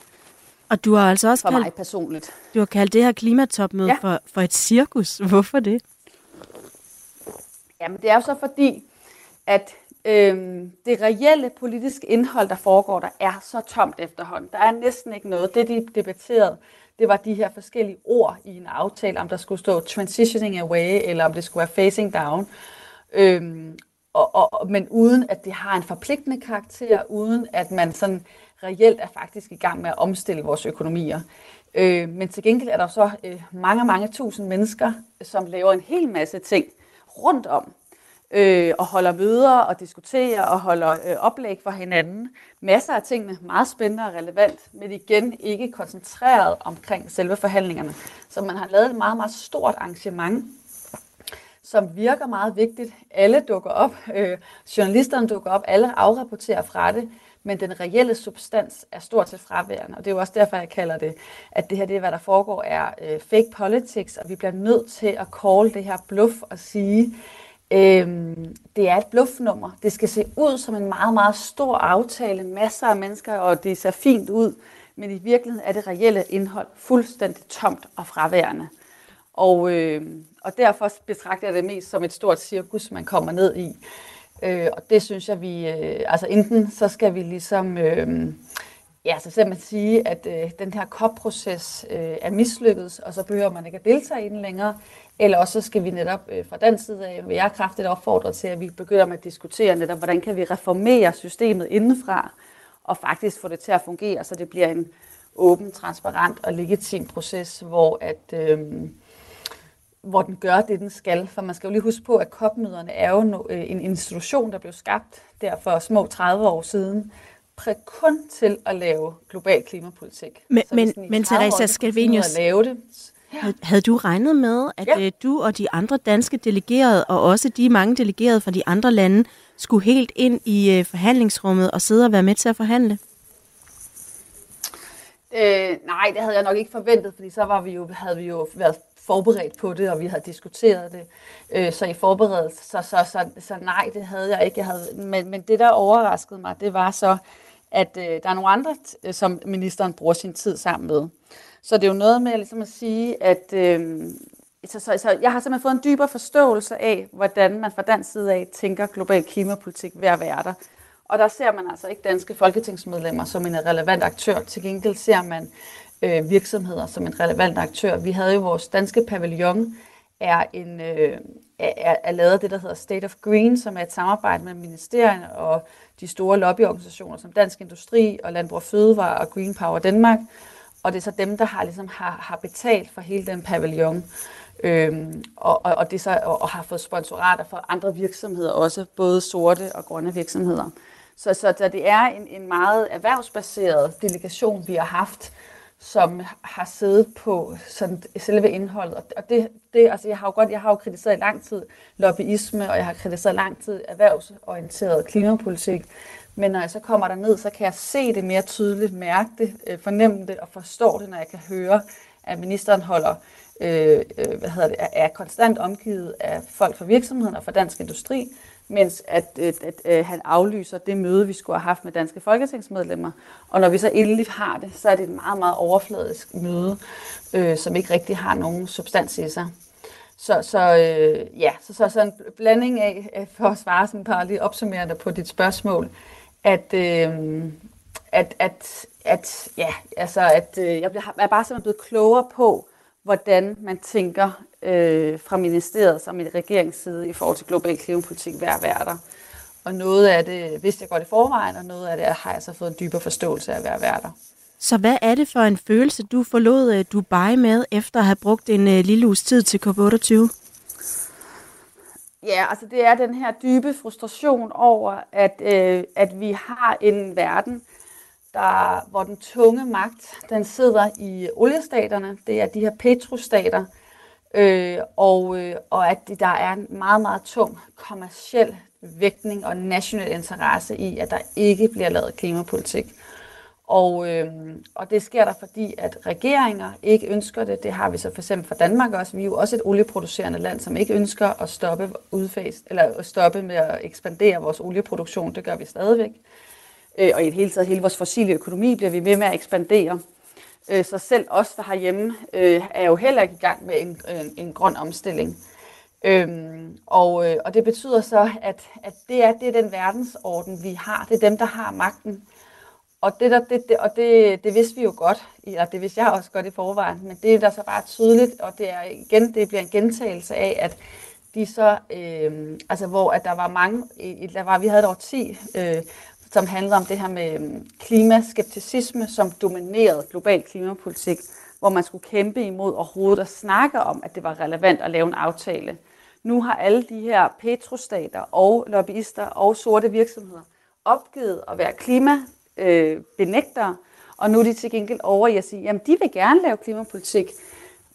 Og du har altså også for kaldt, mig personligt. Du har kaldt det her klimatopmøde ja. for, for et cirkus. <laughs> Hvorfor det? Jamen det er jo så fordi, at øhm, det reelle politiske indhold, der foregår, der er så tomt efterhånden. Der er næsten ikke noget. Det, de debatterede, det var de her forskellige ord i en aftale, om der skulle stå transitioning away, eller om det skulle være facing down. Øhm, og, og, men uden at det har en forpligtende karakter, uden at man sådan reelt er faktisk i gang med at omstille vores økonomier. Øh, men til gengæld er der så øh, mange, mange tusind mennesker, som laver en hel masse ting rundt om øh, og holder møder og diskuterer og holder øh, oplæg for hinanden. Masser af tingene, meget spændende og relevant, men igen ikke koncentreret omkring selve forhandlingerne. Så man har lavet et meget, meget stort arrangement, som virker meget vigtigt. Alle dukker op, øh, journalisterne dukker op, alle afrapporterer fra det, men den reelle substans er stort set fraværende. Og det er jo også derfor, jeg kalder det, at det her, det er, hvad der foregår, er øh, fake politics, og vi bliver nødt til at call det her bluff og sige, Øhm, det er et bluffnummer. Det skal se ud som en meget, meget stor aftale, masser af mennesker, og det ser fint ud, men i virkeligheden er det reelle indhold fuldstændig tomt og fraværende. Og, øh, og derfor betragter jeg det mest som et stort cirkus, man kommer ned i. Øh, og det synes jeg, vi... Øh, altså enten så skal vi ligesom... Øh, ja, så simpelthen sige, at øh, den her COP-proces øh, er mislykket, og så behøver man ikke at deltage i den længere. Eller også skal vi netop øh, fra den side af, vil jeg kraftigt opfordre til, at vi begynder med at diskutere netop, hvordan kan vi reformere systemet indenfra, og faktisk få det til at fungere, så det bliver en åben, transparent og legitim proces, hvor at... Øh, hvor den gør det, den skal. For man skal jo lige huske på, at COP-møderne er jo øh, en institution, der blev skabt der for små 30 år siden, kun til at lave global klimapolitik. Men, men, men Teresa Scavenius, at lave det, ja. havde du regnet med, at ja. Øh, du og de andre danske delegerede, og også de mange delegerede fra de andre lande, skulle helt ind i øh, forhandlingsrummet og sidde og være med til at forhandle? Øh, nej, det havde jeg nok ikke forventet, fordi så var vi jo, havde vi jo været forberedt på det, og vi havde diskuteret det. Øh, så i forberedelse, så, så, så, så nej, det havde jeg ikke. Jeg havde, men, men det, der overraskede mig, det var så, at øh, der er nogle andre, øh, som ministeren bruger sin tid sammen med. Så det er jo noget med ligesom at sige, at øh, så, så, så jeg har simpelthen fået en dybere forståelse af, hvordan man fra dansk side af tænker global klimapolitik ved at være der. Og der ser man altså ikke danske folketingsmedlemmer som en relevant aktør. Til gengæld ser man øh, virksomheder som en relevant aktør. Vi havde jo vores danske pavillon, er, en, øh, er, er lavet af det, der hedder State of Green, som er et samarbejde mellem ministerierne og de store lobbyorganisationer som Dansk Industri og Landbrug og Fødevare og Green Power Danmark. Og det er så dem, der har, ligesom, har, har betalt for hele den pavillon. Øhm, og, og, og, det så, og, og har fået sponsorater fra andre virksomheder også, både sorte og grønne virksomheder. Så, så, så det er en, en meget erhvervsbaseret delegation, vi har haft, som har siddet på sådan selve indholdet. Og det, det, altså jeg har jo godt, jeg har jo kritiseret i lang tid lobbyisme, og jeg har kritiseret i lang tid erhvervsorienteret klimapolitik. Men når jeg så kommer der ned, så kan jeg se det mere tydeligt, mærke det, øh, fornemme det og forstå det, når jeg kan høre, at ministeren holder, øh, øh hvad hedder det, er konstant omgivet af folk fra virksomheden og fra dansk industri, mens at, øh, at, at, at han aflyser det møde, vi skulle have haft med danske folketingsmedlemmer. Og når vi så endelig har det, så er det et meget, meget overfladisk møde, øh, som ikke rigtig har nogen substans i sig. Så, så øh, ja, så, så, så en blanding af, øh, for at svare sådan par lige opsummerende på dit spørgsmål, at, øh, at, at, at, ja, altså, at øh, jeg, bliver, jeg er bare simpelthen blevet klogere på, hvordan man tænker øh, fra ministeriet som i regeringsside i forhold til global klimapolitik hver værter. Og noget af det vidste jeg godt i forvejen, og noget af det har jeg så fået en dybere forståelse af hver værter. Så hvad er det for en følelse, du forlod øh, Dubai med, efter at have brugt en øh, lille uges tid til COP28? Ja, altså det er den her dybe frustration over, at, øh, at vi har en verden, der, hvor den tunge magt, den sidder i oliestaterne. Det er de her petrostater, øh, og, øh, og at der er en meget, meget tung kommersiel vægtning og national interesse i, at der ikke bliver lavet klimapolitik. Og, øh, og det sker der, fordi at regeringer ikke ønsker det. Det har vi så for eksempel for Danmark også. Vi er jo også et olieproducerende land, som ikke ønsker at stoppe, udfase, eller at stoppe med at ekspandere vores olieproduktion. Det gør vi stadigvæk. Øh, og i det hele taget, hele vores fossile økonomi bliver vi ved med at ekspandere. Øh, sig selv os, der herhjemme, øh, er jo heller ikke i gang med en, en, en grøn omstilling. Øhm, og, øh, og det betyder så, at, at det, er, det er den verdensorden, vi har. Det er dem, der har magten. Og, det, der, det, det, og det, det vidste vi jo godt, eller det vidste jeg også godt i forvejen, men det er der så bare tydeligt, og det, er igen, det bliver en gentagelse af, at de så, øh, altså hvor at der var mange, der var, vi havde et 10, øh, som handler om det her med øhm, klimaskepticisme, som dominerede global klimapolitik, hvor man skulle kæmpe imod overhovedet at snakke om, at det var relevant at lave en aftale. Nu har alle de her petrostater og lobbyister og sorte virksomheder opgivet at være klimabenægtere, øh, og nu er de til gengæld over i at sige, at de vil gerne lave klimapolitik,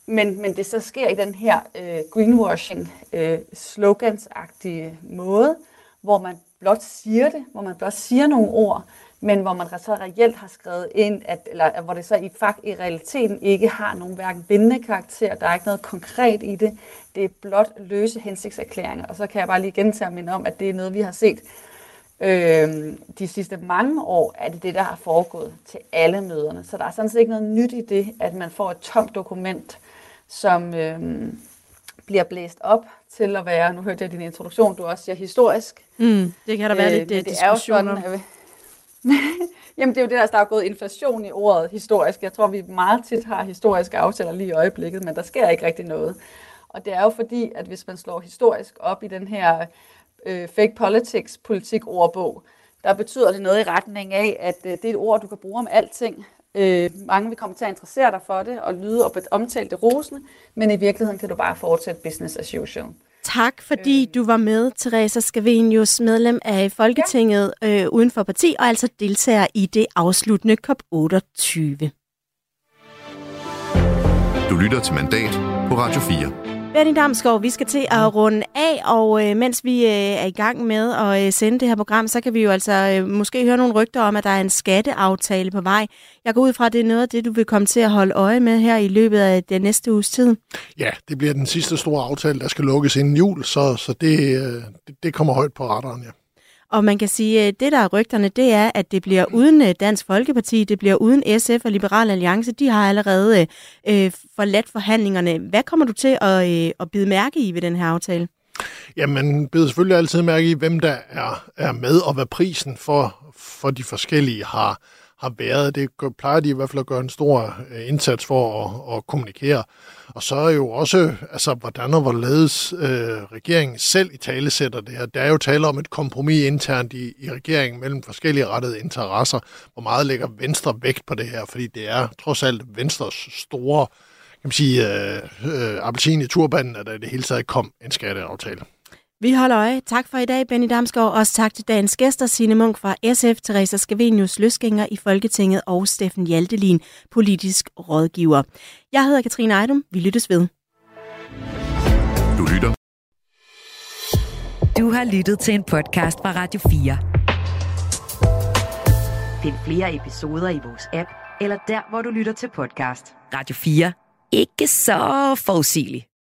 men, men det så sker i den her øh, greenwashing, øh, slogansagtige måde, hvor man blot siger det, hvor man blot siger nogle ord, men hvor man så reelt har skrevet ind, at, eller hvor det så i, fakt, i realiteten ikke har nogen hverken bindende karakter, der er ikke noget konkret i det, det er blot løse hensigtserklæringer. Og så kan jeg bare lige gentage minde om, at det er noget, vi har set øh, de sidste mange år, er det det, der har foregået til alle møderne. Så der er sådan set ikke noget nyt i det, at man får et tomt dokument, som øh, bliver blæst op til at være, nu hørte jeg din introduktion, du også siger historisk. Mm, det kan der være øh, lidt det diskussion om. <laughs> Jamen det er jo det, der, der er gået inflation i ordet historisk. Jeg tror, vi meget tit har historiske aftaler lige i øjeblikket, men der sker ikke rigtig noget. Og det er jo fordi, at hvis man slår historisk op i den her øh, fake politics politik ordbog, der betyder det noget i retning af, at øh, det er et ord, du kan bruge om alting. Øh, mange vil komme til at interessere dig for det og lyde og omtale det rosende, men i virkeligheden kan du bare fortsætte business as usual. Tak, fordi øh. du var med, Teresa Scavenius, medlem af Folketinget ja. øh, uden for parti, og altså deltager i det afsluttende COP28. Du lytter til Mandat på Radio 4. Benny Damsgaard, vi skal til at runde af, og øh, mens vi øh, er i gang med at øh, sende det her program, så kan vi jo altså øh, måske høre nogle rygter om, at der er en skatteaftale på vej. Jeg går ud fra, at det er noget af det, du vil komme til at holde øje med her i løbet af den næste uges tid. Ja, det bliver den sidste store aftale, der skal lukkes inden jul, så, så det, øh, det kommer højt på radaren, ja. Og man kan sige, at det der er rygterne, det er, at det bliver uden øh, Dansk Folkeparti, det bliver uden SF og Liberal Alliance. De har allerede øh, øh, forladt forhandlingerne. Hvad kommer du til at, øh, at bide mærke i ved den her aftale? Ja, man selvfølgelig altid mærke i, hvem der er, er med, og hvad prisen for, for de forskellige har, har været. Det plejer de i hvert fald at gøre en stor øh, indsats for at, at kommunikere. Og så er jo også, altså, hvordan og hvorledes øh, regeringen selv i tale sætter det her. Der er jo tale om et kompromis internt i, i regeringen mellem forskellige rettede interesser. Hvor meget lægger Venstre vægt på det her? Fordi det er trods alt Venstres store kan man sige, øh, øh, appelsin i turbanen, at der i det hele taget kom en skatteaftale. Vi holder øje. Tak for i dag, Benny Damsgaard. Også tak til dagens gæster, Signe Munk fra SF, Teresa Scavenius, løsgænger i Folketinget og Steffen Hjaltelin, politisk rådgiver. Jeg hedder Katrine Ejdum. Vi lyttes ved. Du lytter. Du har lyttet til en podcast fra Radio 4. Find flere episoder i vores app, eller der, hvor du lytter til podcast. Radio 4. Ikke så forudsigeligt.